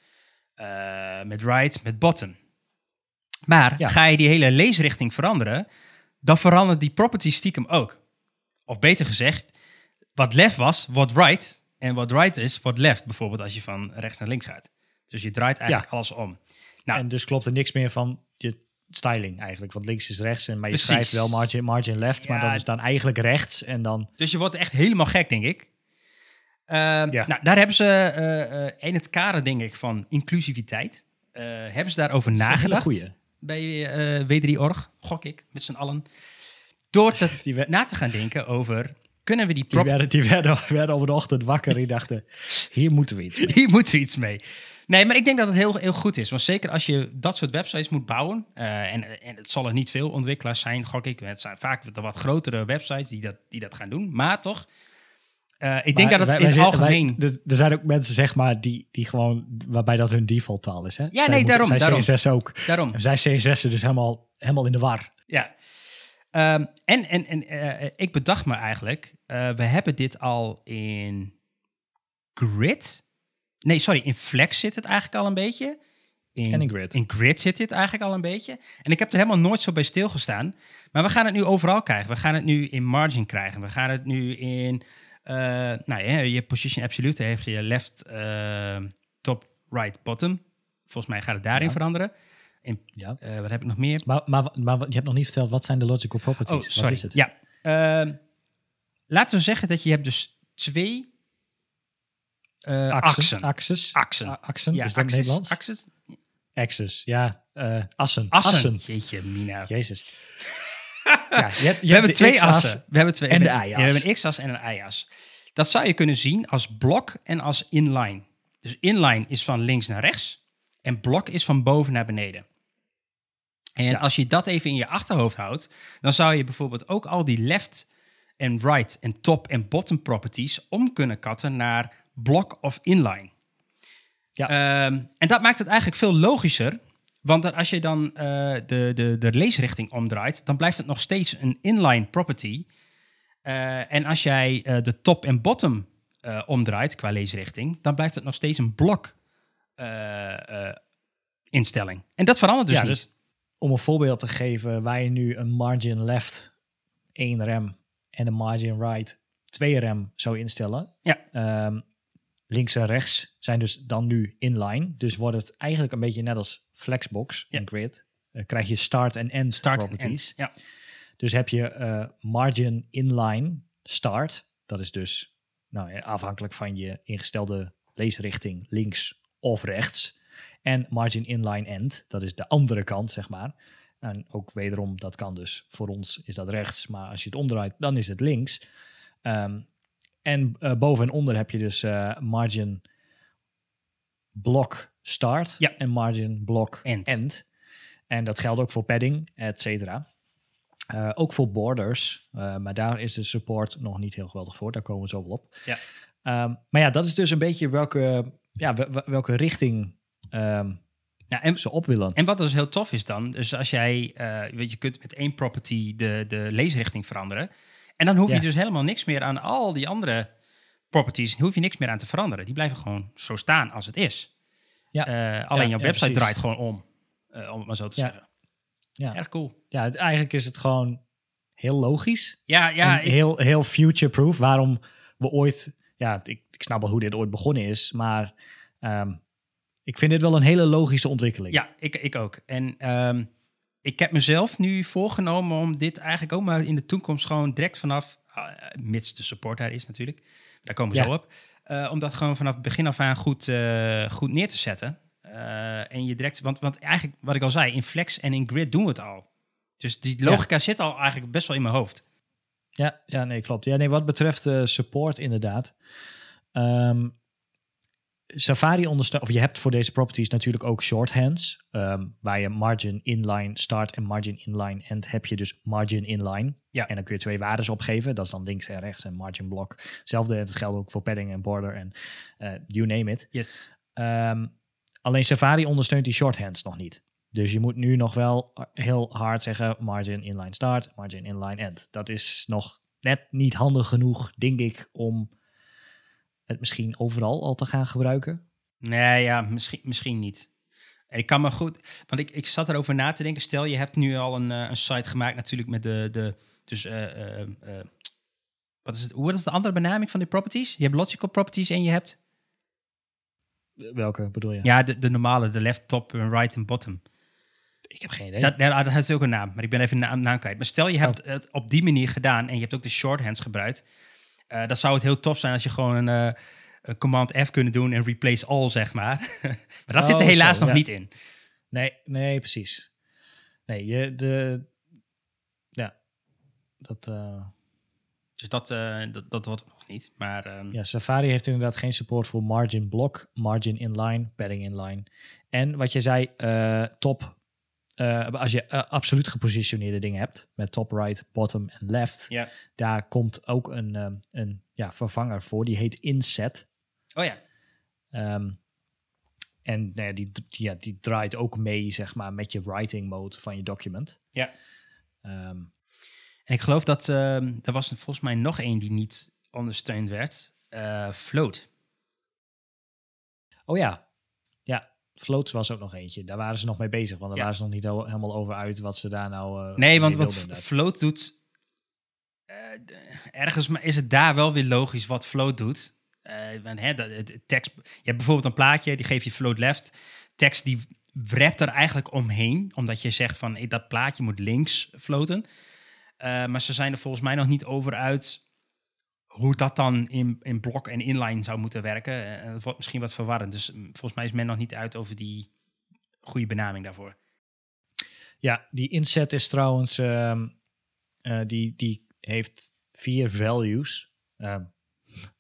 eh, met right, met bottom. Maar Ja. ga je die hele leesrichting veranderen, dan verandert die property stiekem ook. Of beter gezegd, wat left was, wordt right. En wat right is, wordt left. Bijvoorbeeld als je van rechts naar links gaat. Dus je draait eigenlijk alles om. Nou, En dus klopt er niks meer van je styling eigenlijk. Want links is rechts, en, maar je Precies. schrijft wel margin, margin left. maar dat is dan eigenlijk rechts. En dan... Dus je wordt echt helemaal gek, denk ik. Ehm, Ja. Nou, daar hebben ze eh, eh, in het kader, denk ik, van inclusiviteit. eh, hebben ze daarover een nagedacht. goeie. Bij eh W3Org, gok ik, met z'n allen. Door te, Die, na te gaan denken over, kunnen we die die, prop... werden, die werden, werden op de ochtend wakker. Die dachten, hier moeten we iets mee. Hier moeten we iets mee. Nee, maar ik denk dat het heel, heel goed is. Want zeker als je dat soort websites moet bouwen. en, en het zal er niet veel ontwikkelaars zijn, gok ik. Het zijn vaak de wat grotere websites die dat, die dat gaan doen. Maar toch, Eh, ik denk Maar dat het wij- in wij het algemeen... wij- er- zijn ook mensen, zeg maar, die, die gewoon, waarbij dat hun default taal is. Hè? nee, daarom, Zij daarom. CSS ook. daarom. En zij CSS'en dus helemaal, helemaal in de war. Ja. Ehm, en en, en eh, ik bedacht me eigenlijk, eh, we hebben dit al in Grid. Nee, sorry, in Flex zit het eigenlijk al een beetje. En in Grid. In Grid zit dit eigenlijk al een beetje. En ik heb er helemaal nooit zo bij stilgestaan. Maar we gaan het nu overal krijgen. We gaan het nu in Margin krijgen. We gaan het nu in, nou ja, je Position Absolute heb je left, eh, top, right, bottom. Volgens mij gaat het daarin Ja. veranderen. In, Ja. eh, wat heb ik nog meer? Maar, maar, maar je hebt nog niet verteld, wat zijn de logical properties? Oh, sorry. Wat is het? Ja. Ehm, laten we zeggen dat je hebt dus twee eh Axen. Axes. Axen. Axen, Ja, is dat axes. Nederlands? Axes? Axes, ja. eh, assen. Assen. Jeetje, Mina. Jezus. ja, je hebt, je we hebben twee assen. We hebben twee, en de y-as. we hebben een x-as en een y-as. Dat zou je kunnen zien als blok en als inline. Dus inline is van links naar rechts en blok is van boven naar beneden. En als je dat even in je achterhoofd houdt, dan zou je bijvoorbeeld ook al die left en right en top en bottom properties om kunnen katten naar blok of inline. Ja. Ehm, en dat maakt het eigenlijk veel logischer. Want als je dan eh, de, de, de leesrichting omdraait, dan blijft het nog steeds een inline property. Eh, en als jij eh, de top en bottom omdraait qua leesrichting, dan blijft het nog steeds een blok instelling. En dat verandert dus ja, niet. dus om een voorbeeld te geven, waar je nu een margin left 1 rem en een margin right 2 rem zou instellen. Ja. Ehm, links en rechts zijn dus dan nu inline. Dus wordt het eigenlijk een beetje net als Flexbox Ja. in Grid. Eh, krijg je start en end Start en properties. end, Ja. Dus heb je eh, margin inline start. Dat is dus nou, afhankelijk van je ingestelde leesrichting links of rechts. En margin inline end, dat is de andere kant, zeg maar. En ook wederom, dat kan dus voor ons is dat rechts, maar als je het omdraait, dan is het links. Ehm, en eh, boven en onder heb je dus eh, margin block start Ja. en margin block End. end. En dat geldt ook voor padding, et cetera. Eh, ook voor borders, maar daar is de support nog niet heel geweldig voor. Daar komen we zo wel op. Ja. Ehm, maar ja, dat is dus een beetje welke, ja, wel- wel- welke richting ehm, Ja, en, ze op willen. en wat dus heel tof is dan, dus als jij, weet je, kunt met één property de, de leesrichting veranderen. En dan hoef Ja. je dus helemaal niks meer aan al die andere properties, hoef je niks meer aan te veranderen. Die blijven gewoon zo staan als het is. Ja. Eh, alleen Ja, jouw website draait gewoon om, eh, om het maar zo te zeggen. Ja. Erg cool. Ja, het- eigenlijk is het gewoon heel logisch. Ja, ja, ik- heel, heel future-proof. Waarom we ooit... Ja, ik, ik snap wel hoe dit ooit begonnen is, maar ehm, ik vind dit wel een hele logische ontwikkeling. Ja, ik, ik ook. En ehm, ik heb mezelf nu voorgenomen om dit eigenlijk ook maar in de toekomst gewoon direct vanaf, uh, mits de support daar is natuurlijk, daar komen we Ja. zo op, eh, om dat gewoon vanaf het begin af aan goed, eh, goed neer te zetten. Eh, en je direct, want, want eigenlijk wat ik al zei, in Flex en in Grid doen we het al. Dus die logica zit al eigenlijk best wel in mijn hoofd. Ja, ja, nee, klopt. Ja, nee, wat betreft support inderdaad. Ehm, Safari ondersteunt, of je hebt voor deze properties natuurlijk ook shorthands, ehm, waar je margin inline start en margin inline end heb je dus margin inline. Ja. En dan kun je twee waardes opgeven, dat is dan links en rechts en margin block. Hetzelfde, dat geldt ook voor padding en border en eh, you name it. Yes. Ehm, alleen Safari ondersteunt die shorthands nog niet. Dus je moet nu nog wel heel hard zeggen margin inline start, margin inline end. Dat is nog net niet handig genoeg, denk ik, om het misschien overal al te gaan gebruiken. Nee, ja, misschien, misschien niet. En ik kan me goed, want ik, ik zat erover na te denken. Stel, je hebt nu al een, eh, een site gemaakt natuurlijk met de, de dus, eh, eh, wat is het, hoe is de andere benaming van die properties? Je hebt logical properties en je hebt, Welke bedoel je? ja, de, de normale, de left, top, en right en bottom. Ik heb geen idee. Dat, dat heeft ook een naam, maar ik ben even de naam, naam kwijt. Maar stel, je hebt het op die manier gedaan en je hebt ook de shorthands gebruikt. Eh, dan zou het heel tof zijn als je gewoon een, eh, een command F kunnen doen en replace all, zeg maar. maar dat zit er Oh, helaas zo, nog ja. niet in. Nee, nee, precies. Nee, je, de... Ja, dat... eh, Dus dat, dat, dat wordt nog niet. Maar ehm, Ja, Safari heeft inderdaad geen support voor margin block, margin inline, padding inline. En wat je zei, top. Eh, als je eh, absoluut gepositioneerde dingen hebt, met top, right, bottom en left, ja. daar komt ook een, eh, een ja, vervanger voor. Die heet Inset. Oh ja. Ehm, en nou ja, die, die, ja, die draait ook mee, zeg maar, met je writing mode van je document. Ja. Ehm, En ik geloof dat ehm, er was volgens mij nog één die niet ondersteund werd. Eh, Float. oh ja, ja, Floats was ook nog eentje. Daar waren ze nog mee bezig, want daar Ja. waren ze nog niet al- helemaal over uit wat ze daar nou. eh, Nee, want wat inderdaad. Float doet... d- ergens is het daar wel weer logisch wat Float doet. Eh, want, hè, tekst, je hebt bijvoorbeeld een plaatje, die geef je Float left. Tekst die wrapt er eigenlijk omheen, omdat je zegt van dat plaatje moet links floten. Maar ze zijn er volgens mij nog niet over uit hoe dat dan in, in blok en inline zou moeten werken. Wordt misschien wat verwarrend. Dus mm, volgens mij is men nog niet uit over die goede benaming daarvoor. Ja, die inset is trouwens, ehm, eh, die, die heeft vier values. Ehm,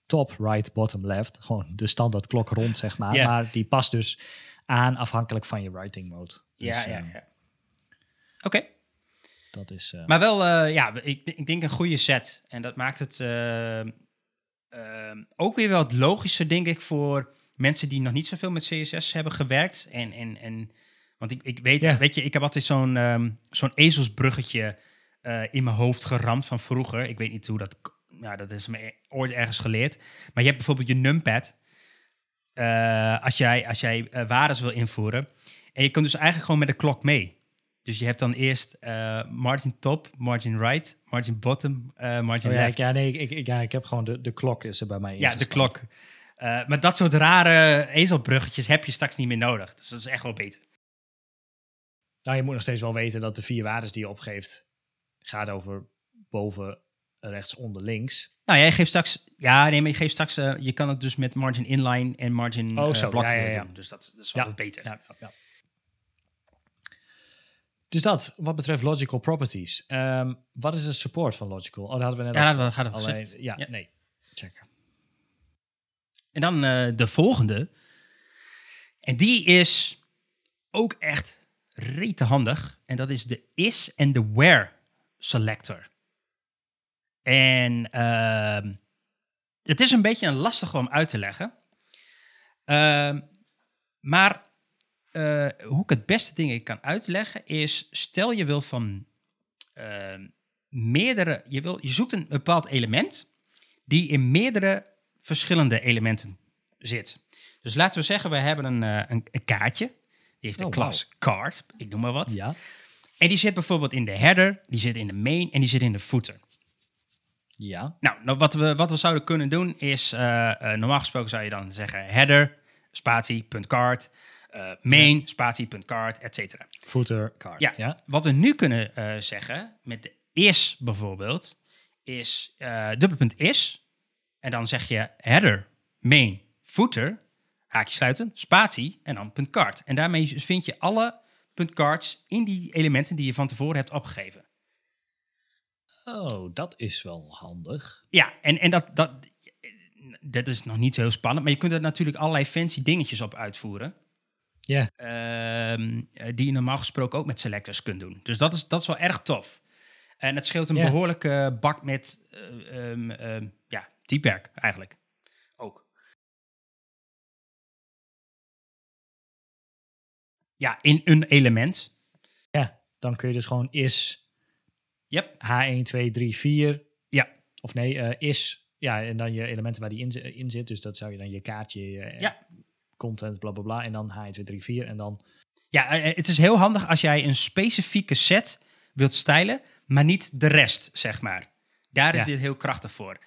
top, right, bottom, left. Gewoon de standaard klok rond, zeg maar. Maar die past dus aan afhankelijk van je writing mode. Dus, ja, ja, ehm, ja. Oké. Dat is... eh, Maar wel, eh, ja, ik, ik denk een goede set. En dat maakt het eh, ehm, ook weer wel het logischer, denk ik, voor mensen die nog niet zoveel met CSS hebben gewerkt. En, en, en want ik, ik weet, weet je, ik heb altijd zo'n ehm, zo'n ezelsbruggetje eh, in mijn hoofd geramd van vroeger. Ik weet niet hoe dat, ja, dat is me ooit ergens geleerd. Maar je hebt bijvoorbeeld je numpad. Eh, als jij, als jij waardes wil invoeren. En je kunt dus eigenlijk gewoon met de klok mee. Dus je hebt dan eerst eh, margin top, margin right, margin bottom, eh, margin oh ja, left. ik, ja, nee, ik, ik, ja, ik heb gewoon de, de klok is er bij mij Ja, de klok. Eh, maar dat soort rare ezelbruggetjes heb je straks niet meer nodig. Dus dat is echt wel beter. Nou, je moet nog steeds wel weten dat de vier waarden die je opgeeft, gaat over boven, rechts, onder, links. Nou, jij geeft straks... Ja, nee, maar je geeft straks... je kan het dus met margin inline en margin Oh, zo. Ja, ja, weer ja. doen. Dus dat, dat is wel wat beter. Ja. Dus dat, wat betreft logical properties. Ehm, wat is de support van logical? Oh, dat hadden we net Ja, al dat hadden we Alleen- Ja. nee. Check. En dan eh, de volgende. En die is ook echt rete handig. En dat is de is en de where selector. En ehm, het is een beetje een lastige om uit te leggen. Ehm, maar eh, hoe ik het beste dingen kan uitleggen is... stel je wil van ehm, meerdere... Je, wil, je zoekt een bepaald element... die in meerdere verschillende elementen zit. Dus laten we zeggen, we hebben een, eh, een, een kaartje. Die heeft een Oh, klas card, ik noem maar wat. Ja. En die zit bijvoorbeeld in de header, die zit in de main en die zit in de footer. Ja. Nou, nou wat, we, wat we zouden kunnen doen is, eh, normaal gesproken zou je dan zeggen header, spatie, punt card, eh, main, spatie, punt card, et cetera. Footer, card. Ja. ja. Wat we nu kunnen eh, zeggen met de is bijvoorbeeld, is eh dubbelpunt is. En dan zeg je header, main, footer, haakje sluiten, spatie en dan punt card. En daarmee vind je alle punt cards in die elementen die je van tevoren hebt opgegeven. Oh, dat is wel handig. Ja, en, en dat, dat, dat is nog niet zo heel spannend, maar je kunt er natuurlijk allerlei fancy dingetjes op uitvoeren. Ja. Ehm, eh, die je normaal gesproken ook met selectors kunt doen. Dus dat is, dat is wel erg tof. En het scheelt een behoorlijke bak met eh, ehm, ehm, ja, typewerk eigenlijk. Ook. Ja, in een element. Ja, dan kun je dus gewoon is Yep. H1, 2, 3, 4. Ja. Of nee, eh, is. Ja, en dan je elementen waar die in, in zit. Dus dat zou je dan je kaartje, je, Ja. Content, bla bla bla. En dan H1, 2, 3, 4. En dan. Ja, eh, het is heel handig als jij een specifieke set wilt stylen, maar niet de rest, zeg maar. Daar is Ja. dit heel krachtig voor.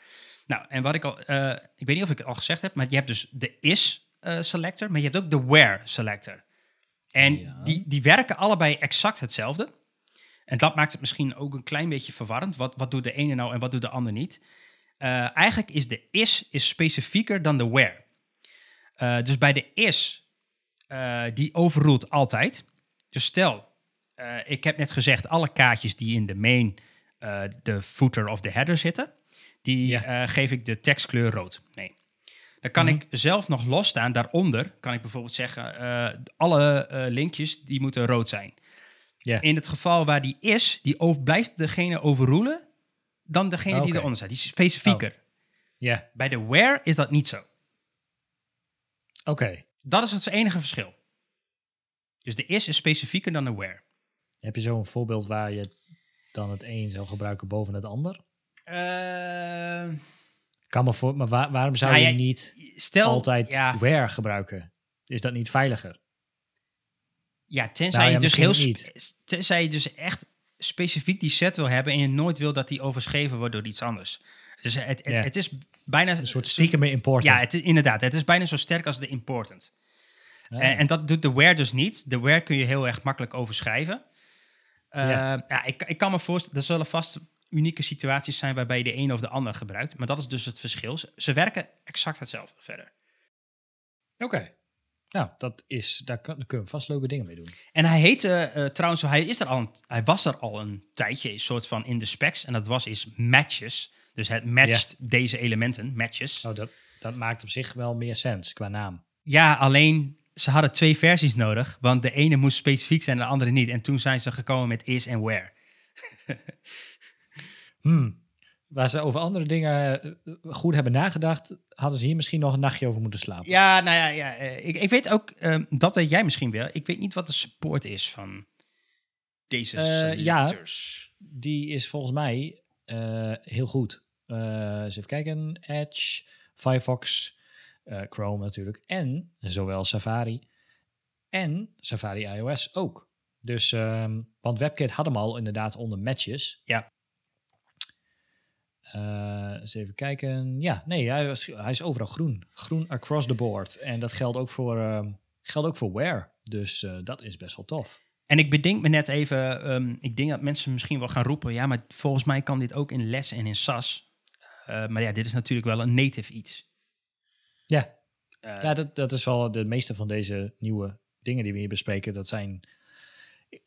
Nou, en wat ik al, eh, ik weet niet of ik het al gezegd heb, maar je hebt dus de is eh, selector, maar je hebt ook de where selector. En Ja. die, die werken allebei exact hetzelfde. En dat maakt het misschien ook een klein beetje verwarrend. Wat, wat doet de ene nou en wat doet de ander niet? Eh, eigenlijk is de is, is specifieker dan de where. Eh, dus bij de is, eh, die overrult altijd. Dus stel, eh, ik heb net gezegd, alle kaartjes die in de main, de footer of de header zitten, die Ja. geef ik de tekstkleur rood. Nee. Dan kan Mhm. ik zelf nog losstaan. Daaronder kan ik bijvoorbeeld zeggen, alle linkjes die moeten rood zijn. Ja. In het geval waar die is, die over, blijft degene overroelen dan degene die Oké. eronder staat. Die is specifieker. Ja, Bij de Wear is dat niet zo. Oké. Dat is het enige verschil. Dus de is is specifieker dan de Wear. Heb je zo een voorbeeld waar je dan het een zou gebruiken boven het ander? Kan me voor, maar waar- waarom zou Nou, je niet stel altijd ja, where gebruiken? Is dat niet veiliger? ja, tenzij Nou ja, je dus heel tenzij je dus echt specifiek die set wil hebben en je nooit wil dat die overschreven wordt door iets anders. Dus het, het, is bijna Een soort stiekem important. Ja, het inderdaad. Het is bijna zo sterk als de important. Ah. En, en dat doet de Wear dus niet. De Wear kun je heel erg makkelijk overschrijven. Eh, Ja. ja. ik, ik kan me voorstellen, er zullen vast unieke situaties zijn waarbij je de een of de ander gebruikt. Maar dat is dus het verschil. Ze, ze werken exact hetzelfde verder. Oké. Nou, dat is, daar, daar kunnen we vast leuke dingen mee doen. En hij heette eh, trouwens, hij, is er al een, hij was er al een tijdje, een soort van in de specs. En dat was is matches. Dus het matcht deze elementen, matches. Nou, dat, dat maakt op zich wel meer sens qua naam. Ja, alleen ze hadden twee versies nodig, want de ene moest specifiek zijn en de andere niet. En toen zijn ze gekomen met is en where. Hmm. Waar ze over andere dingen eh, goed hebben nagedacht, hadden ze hier misschien nog een nachtje over moeten slapen. Ja, nou ja, ja eh, ik, ik weet ook, ehm, dat weet jij misschien wel. Ik weet niet wat de support is van deze Eh, ja. Die is volgens mij heel goed. Eh eens even kijken. Edge, Firefox, eh, Chrome natuurlijk. En zowel Safari en Safari iOS ook. Dus, ehm, want WebKit had hem al inderdaad onder matches. Ja. Eh, eens even kijken. Ja, nee, hij, was, hij is overal groen. Groen across the board. En dat geldt ook voor, ehm, geldt ook voor Wear. Dus dat is best wel tof. En ik bedenk me net even, ehm, ik denk dat mensen misschien wel gaan roepen, ja, maar volgens mij kan dit ook in Les en in SAS. Eh, maar ja, dit is natuurlijk wel een native iets. Ja, Eh, Ja, dat, dat is wel de meeste van deze nieuwe dingen die we hier bespreken. Dat zijn.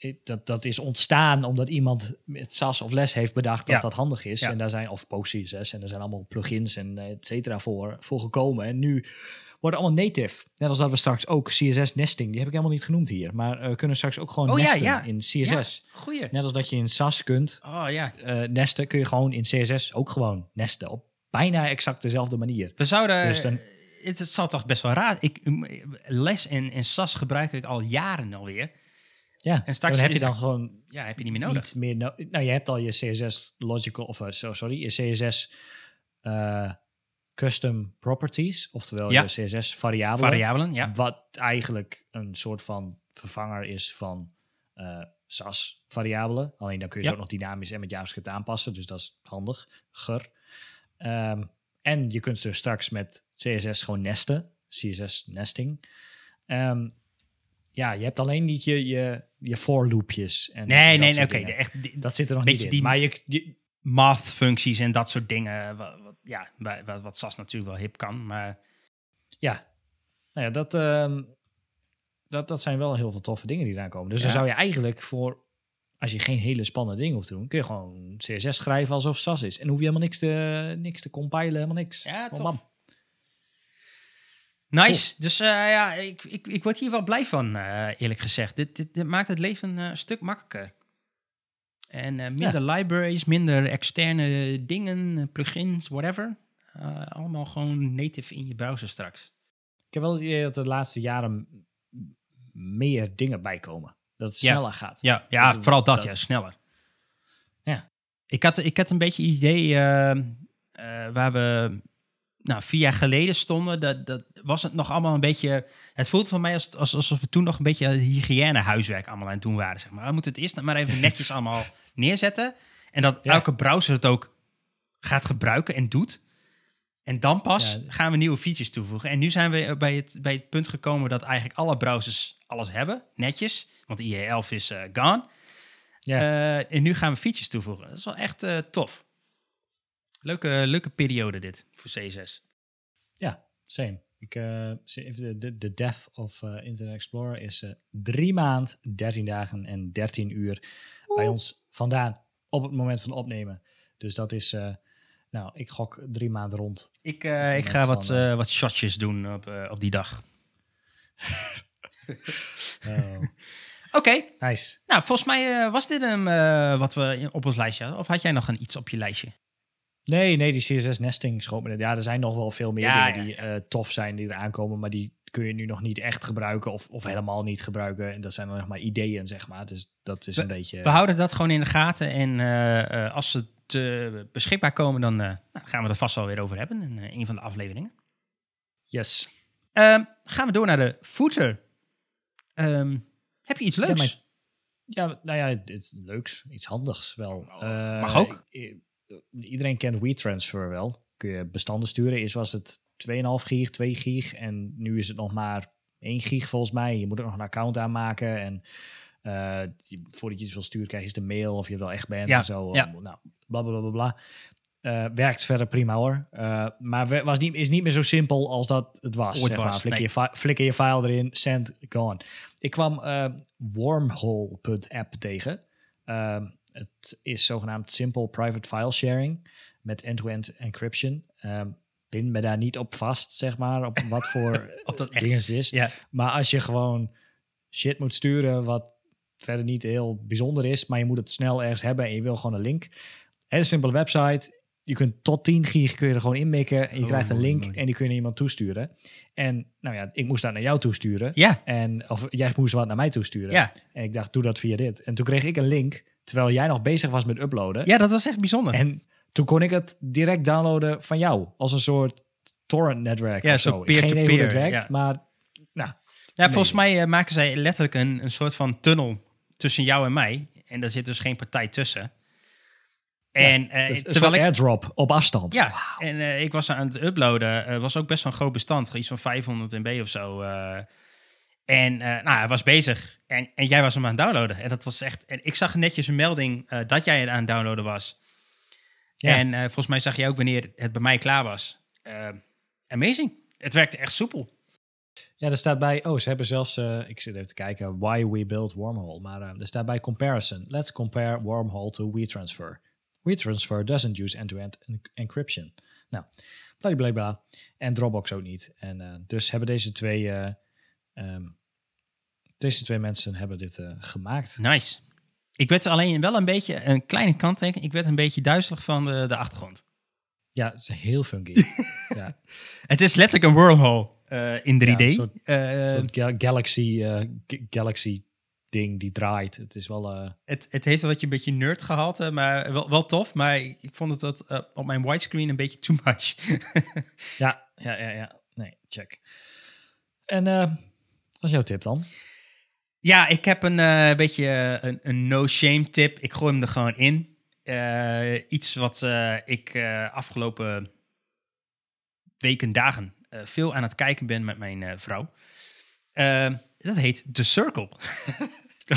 I- Dat, dat is ontstaan omdat iemand met SAS of Les heeft bedacht dat Ja. dat handig is. Ja. En daar zijn, of PostCSS, en daar zijn allemaal plugins en et cetera voor, voor gekomen. En nu worden allemaal native. Net als dat we straks ook CSS nesting, die heb ik helemaal niet genoemd hier. Maar eh, we kunnen straks ook gewoon Oh nesten ja. in CSS. ja, goeie. Net als dat je in SAS kunt Oh ja. eh, nesten, kun je gewoon in CSS ook gewoon nesten. Op bijna exact dezelfde manier. We zouden. Dus dan- het, het zal toch best wel raar. Ik, les en, en SAS gebruik ik al jaren alweer. Ja, En straks dan heb je dan gewoon Ja, heb je niet meer nodig. niet meer no- nou, je hebt al je CSS logical of so- sorry, je CSS eh, custom properties, oftewel Ja. je CSS variabelen, Variabelen, ja. wat eigenlijk een soort van vervanger is van eh SAS variabelen. Alleen dan kun je Ja. ze ook nog dynamisch en met JavaScript aanpassen, dus dat is handig. Ger. Ehm, en je kunt ze straks met CSS gewoon nesten, CSS nesting. Ehm, ja, je hebt alleen niet je, je, je for loopjes. En Nee, nee, nee, oké. echt die- Dat zit er nog Beetje niet in. die- Maar je, je- math-functies en dat soort dingen. Wat, wat- ja, wa- wat, wat SAS natuurlijk wel hip kan. Maar ja, nou ja, dat, ehm, dat, dat zijn wel heel veel toffe dingen die eraan komen. Dus Ja. dan zou je eigenlijk voor, als je geen hele spannende dingen hoeft te doen, kun je gewoon CSS schrijven alsof SAS is. En hoef je helemaal niks te, niks te compilen, helemaal niks. Ja, Gewoon nice. Dus eh, ja, ik, ik, ik word hier wel blij van, eh, eerlijk gezegd. Dit, dit, dit maakt het leven eh, een stuk makkelijker. En minder libraries, minder externe dingen, plugins, whatever. Allemaal gewoon native in je browser straks. Ik heb wel het idee dat de laatste jaren meer dingen bijkomen. Dat het Ja. sneller gaat. Ja, ja Dat- vooral dat, dat- ja, sneller. Ja. Ik had, ik had een beetje het idee waar we nou, vier jaar geleden stonden. Dat, dat was het nog allemaal een beetje. Het voelt voor mij als, als, alsof we toen nog een beetje hygiëne-huiswerk allemaal aan het doen waren. Zeg maar. We moeten het eerst maar even netjes allemaal neerzetten. En dat Ja. elke browser het ook gaat gebruiken en doet. En dan pas Ja. gaan we nieuwe features toevoegen. En nu zijn we bij het, bij het punt gekomen dat eigenlijk alle browsers alles hebben, netjes. Want IE11 is eh, gone. Ja. Eh, en nu gaan we features toevoegen. Dat is wel echt eh, tof. Leuke, leuke periode dit voor CSS. Ja, same. Ik, eh, de, de, de death of eh, Internet Explorer is eh, drie maand, 13 dagen en 13 uur bij ons vandaan op het moment van opnemen. Dus dat is, nou, ik gok drie maanden rond. Ik, ik ga wat, van, wat shotjes doen op, op die dag. Oh, Oké, nice. nou volgens mij was dit hem wat we op ons lijstje hadden. Of had jij nog een iets op je lijstje? Nee, nee, die CSS nesting schoot me. Ja, er zijn nog wel veel meer Ja, dingen die eh, tof zijn die er aankomen, maar die kun je nu nog niet echt gebruiken of, of helemaal niet gebruiken. En dat zijn dan nog maar ideeën, zeg maar. Dus dat is een beetje. We houden dat gewoon in de gaten. En eh, eh, als ze te beschikbaar komen, dan nou, gaan we er vast wel weer over hebben in een van de afleveringen. Yes. Ehm, gaan we door naar de footer. Ehm, heb je iets leuks? maar- Ja, nou ja, het is leuks, iets handigs wel. Eh, mag ook. Iedereen kent WeTransfer wel. Kun je bestanden sturen. Eerst was het 2,5 gig, 2 gig en nu is het nog maar 1 gig volgens mij. Je moet ook nog een account aanmaken en eh, je- voordat je iets wil sturen krijg je eens de mail of je wel echt bent Ja, en zo. ja. Nou, bla bla bla bla. Eh, werkt verder prima hoor. Eh, maar was niet, is niet meer zo simpel als dat het was. Zeg maar. was, Flikker, nee. je flikker je file erin, send, gone. Ik kwam eh, wormhole.app tegen. Het is zogenaamd Simple Private File Sharing met end-to-end encryption. Ehm pin me daar niet op vast, zeg maar, op wat voor Of dat echt- dingen het is. Ja. Maar als je gewoon shit moet sturen wat verder niet heel bijzonder is, maar je moet het snel ergens hebben en je wil gewoon een link. Hele simpele website. Je kunt tot 10 gig kun je er gewoon inmikken. En je Oh, krijgt een link mooi. en die kun je iemand toesturen. En nou ja, ik moest dat naar jou toesturen. Ja, En, of jij moest wat naar mij toesturen. ja. En ik dacht, doe dat via dit. En toen kreeg ik een link, terwijl jij nog bezig was met uploaden. ja, dat was echt bijzonder. En toen kon ik het direct downloaden van jou. Als een soort torrent-netwerk Ja, of zo zo. Geen idee hoe peer-to-peer, dat werkt, ja. maar nou, ja, volgens mij eh, maken zij letterlijk een, een soort van tunnel tussen jou en mij. En daar zit dus geen partij tussen. En eh, dus een terwijl ik... airdrop op afstand. Ja, en eh, ik was aan het uploaden. Was ook best wel een groot bestand. Iets van 500 MB of zo. En eh, nou, hij was bezig. En, en jij was hem aan het downloaden. En dat was echt... En ik zag netjes een melding eh, dat jij het aan het downloaden was. Ja. En eh, volgens mij zag je ook wanneer het bij mij klaar was. Amazing. Het werkte echt soepel. Ja, er staat bij, oh, ze hebben zelfs, ik zit even te kijken, why we build Wormhole. Maar er staat bij comparison. Let's compare Wormhole to WeTransfer. WeTransfer doesn't use end-to-end en- encryption. Nou, bladibladibla. En Dropbox ook niet. En dus hebben deze twee, eh, ehm, deze twee mensen hebben dit eh, gemaakt. Nice. Ik werd alleen wel een beetje, een kleine kanttekening. Ik werd een beetje duizelig van de, de achtergrond. Ja, het is heel funky. ja, Het is letterlijk een wormhole eh, in 3D. Ja, een soort- Eh, een soort ga- Galaxy, Galaxy ding die draait. Het is wel... Het, het heeft wel wat je een beetje nerd gehalte, maar wel, wel tof. Maar ik, vond het dat, op mijn widescreen een beetje too much. Ja, ja, ja, ja. Nee, check. En eh is jouw tip dan? ja, ik heb een eh, beetje eh, een, een no-shame tip. Ik gooi hem er gewoon in. Eh, iets wat eh, ik afgelopen weken, dagen veel aan het kijken ben met mijn vrouw. Dat heet The Circle.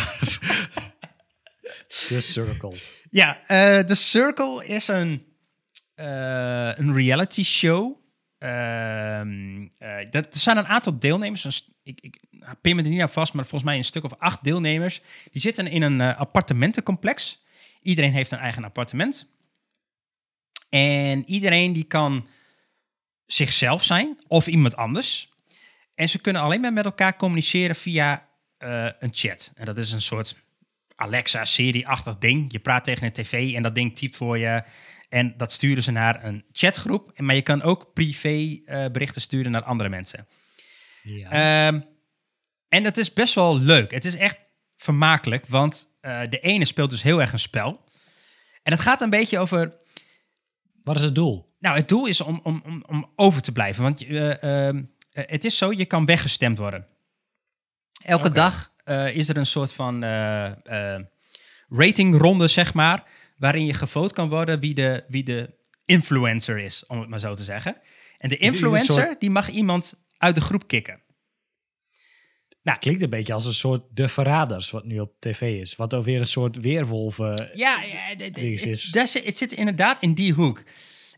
The Circle. Ja, The Circle is een, een reality show. Ehm, eh, dat, er zijn een aantal deelnemers. St- ik, ik pin me er niet aan vast, maar volgens mij een stuk of acht deelnemers. Die zitten in een eh, appartementencomplex. Iedereen heeft een eigen appartement. En iedereen die kan zichzelf zijn of iemand anders. En ze kunnen alleen maar met elkaar communiceren via eh, een chat. En dat is een soort Alexa-serie-achtig ding. Je praat tegen een tv en dat ding typt voor je. En dat sturen ze naar een chatgroep. Maar je kan ook privé eh, berichten sturen naar andere mensen. Ja. Ehm, en het is best wel leuk. Het is echt vermakelijk, want eh, de ene speelt dus heel erg een spel. En het gaat een beetje over Wat is het doel? nou, het doel is om, om, om, om over te blijven. Want eh, het is zo, je kan weggestemd worden. Elke dag is er een soort van ratingronde, zeg maar, waarin je gevoot kan worden wie de, wie de influencer is, om het maar zo te zeggen. En de influencer, soort- die mag iemand uit de groep kicken. Nou, het klinkt een beetje als een soort De Verraders, wat nu op tv is. Wat alweer een soort weerwolven... Ja, is. het, zit- inderdaad in die hoek.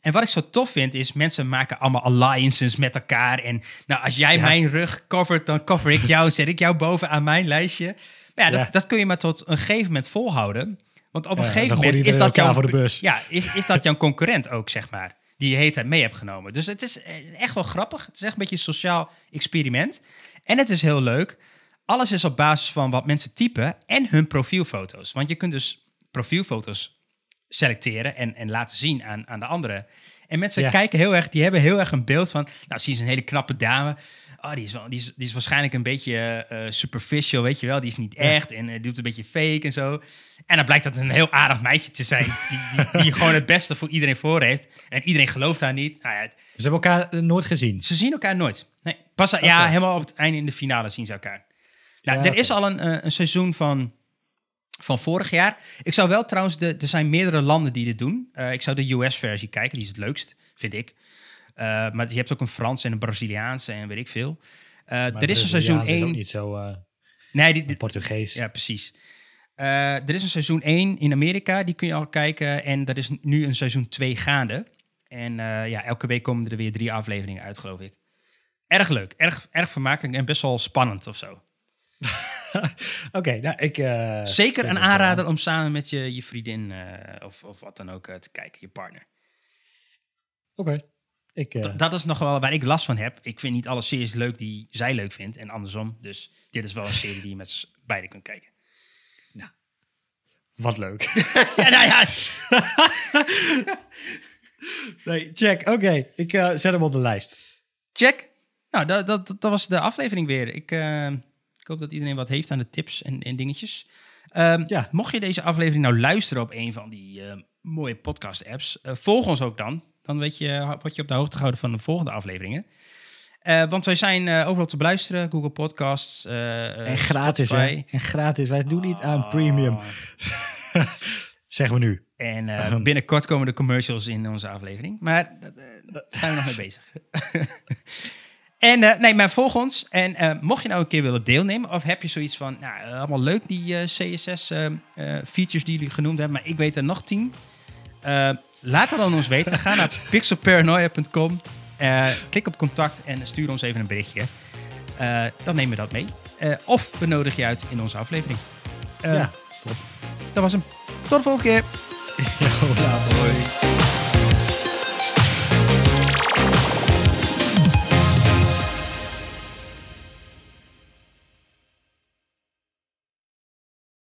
En wat ik zo tof vind, is mensen maken allemaal alliances met elkaar. En nou, als jij Ja. mijn rug covert, dan cover ik jou, zet ik jou boven aan mijn lijstje. Maar ja, dat, Ja. dat kun je maar tot een gegeven moment volhouden. Want op een Ja, gegeven moment is dat, jouw, voor de bus. Ja, is, is dat jouw concurrent ook, zeg maar. Die je heet mee hebt genomen. Dus het is eh, echt wel grappig. Het is echt een beetje een sociaal experiment. En het is heel leuk. Alles is op basis van wat mensen typen en hun profielfoto's. Want je kunt dus profielfoto's selecteren en, en laten zien aan, aan de anderen. En mensen Ja. kijken heel erg, die hebben heel erg een beeld van, nou, zie je een hele knappe dame. Oh, die is, wel, die is, die is waarschijnlijk een beetje eh, superficial, weet je wel. Die is niet echt en eh, doet een beetje fake en zo. En dan blijkt dat een heel aardig meisje te zijn, die, die, die gewoon het beste voor iedereen voor heeft. En iedereen gelooft haar niet. Nou ja, Ze hebben elkaar nooit gezien. ze zien elkaar nooit. Nee, pas ja, helemaal op het einde in de finale zien ze elkaar. Nou, Ja, er is al een, een seizoen van, van vorig jaar. Ik zou wel trouwens, de, er zijn meerdere landen die dit doen. Ik zou de US-versie kijken, die is het leukst, vind ik. Eh, maar je hebt ook een Frans en een Braziliaanse en weet ik veel. Er is een seizoen Braziliaans is ook 1. niet zo Nee, die, Portugees. ja, precies. Er is een seizoen 1 in Amerika, die kun je al kijken. En er is nu een seizoen 2 gaande. En eh, ja, elke week komen er weer drie afleveringen uit, geloof ik. Erg leuk, erg, erg vermakelijk en best wel spannend of zo. Oké, nou ik... eh, Zeker een aanrader aan. om samen met je, je vriendin of, of wat dan ook te kijken, je partner. Oké. Ik, eh, Dat is nog wel waar ik last van heb. Ik vind niet alle series leuk die zij leuk vindt en andersom. Dus dit is wel een serie die je met z'n beiden kunt kijken. wat leuk. Ja, nou ja, nee, check. Oké, ik eh, zet hem op de lijst. Check. Nou, dat, dat, dat was de aflevering weer. Ik, eh, ik hoop dat iedereen wat heeft aan de tips en, en dingetjes. Ehm, Ja. Mocht je deze aflevering nou luisteren op een van die eh, mooie podcast-apps, volg ons ook dan. Dan weet je, word je op de hoogte gehouden van de volgende afleveringen. Eh, want wij zijn eh, overal te beluisteren. Google Podcasts. eh, En gratis, Spotify. hè? En gratis. Wij doen niet aan premium. Ah. Zeggen we nu. En eh, binnenkort komen de commercials in onze aflevering. Maar daar zijn we nog mee bezig. en nee, maar volg ons. En mocht je nou een keer willen deelnemen, of heb je zoiets van, nou, allemaal leuk die CSS-features die jullie genoemd hebben, maar ik weet er nog tien. Laat het dan ons weten. Ga naar pixelparanoia.com, eh, klik op contact en stuur ons even een berichtje. Eh, dan nemen we dat mee. Eh, of we nodigen je uit in onze aflevering. Ja, top. Dat was hem. Tot de volgende keer. Later. Hoi.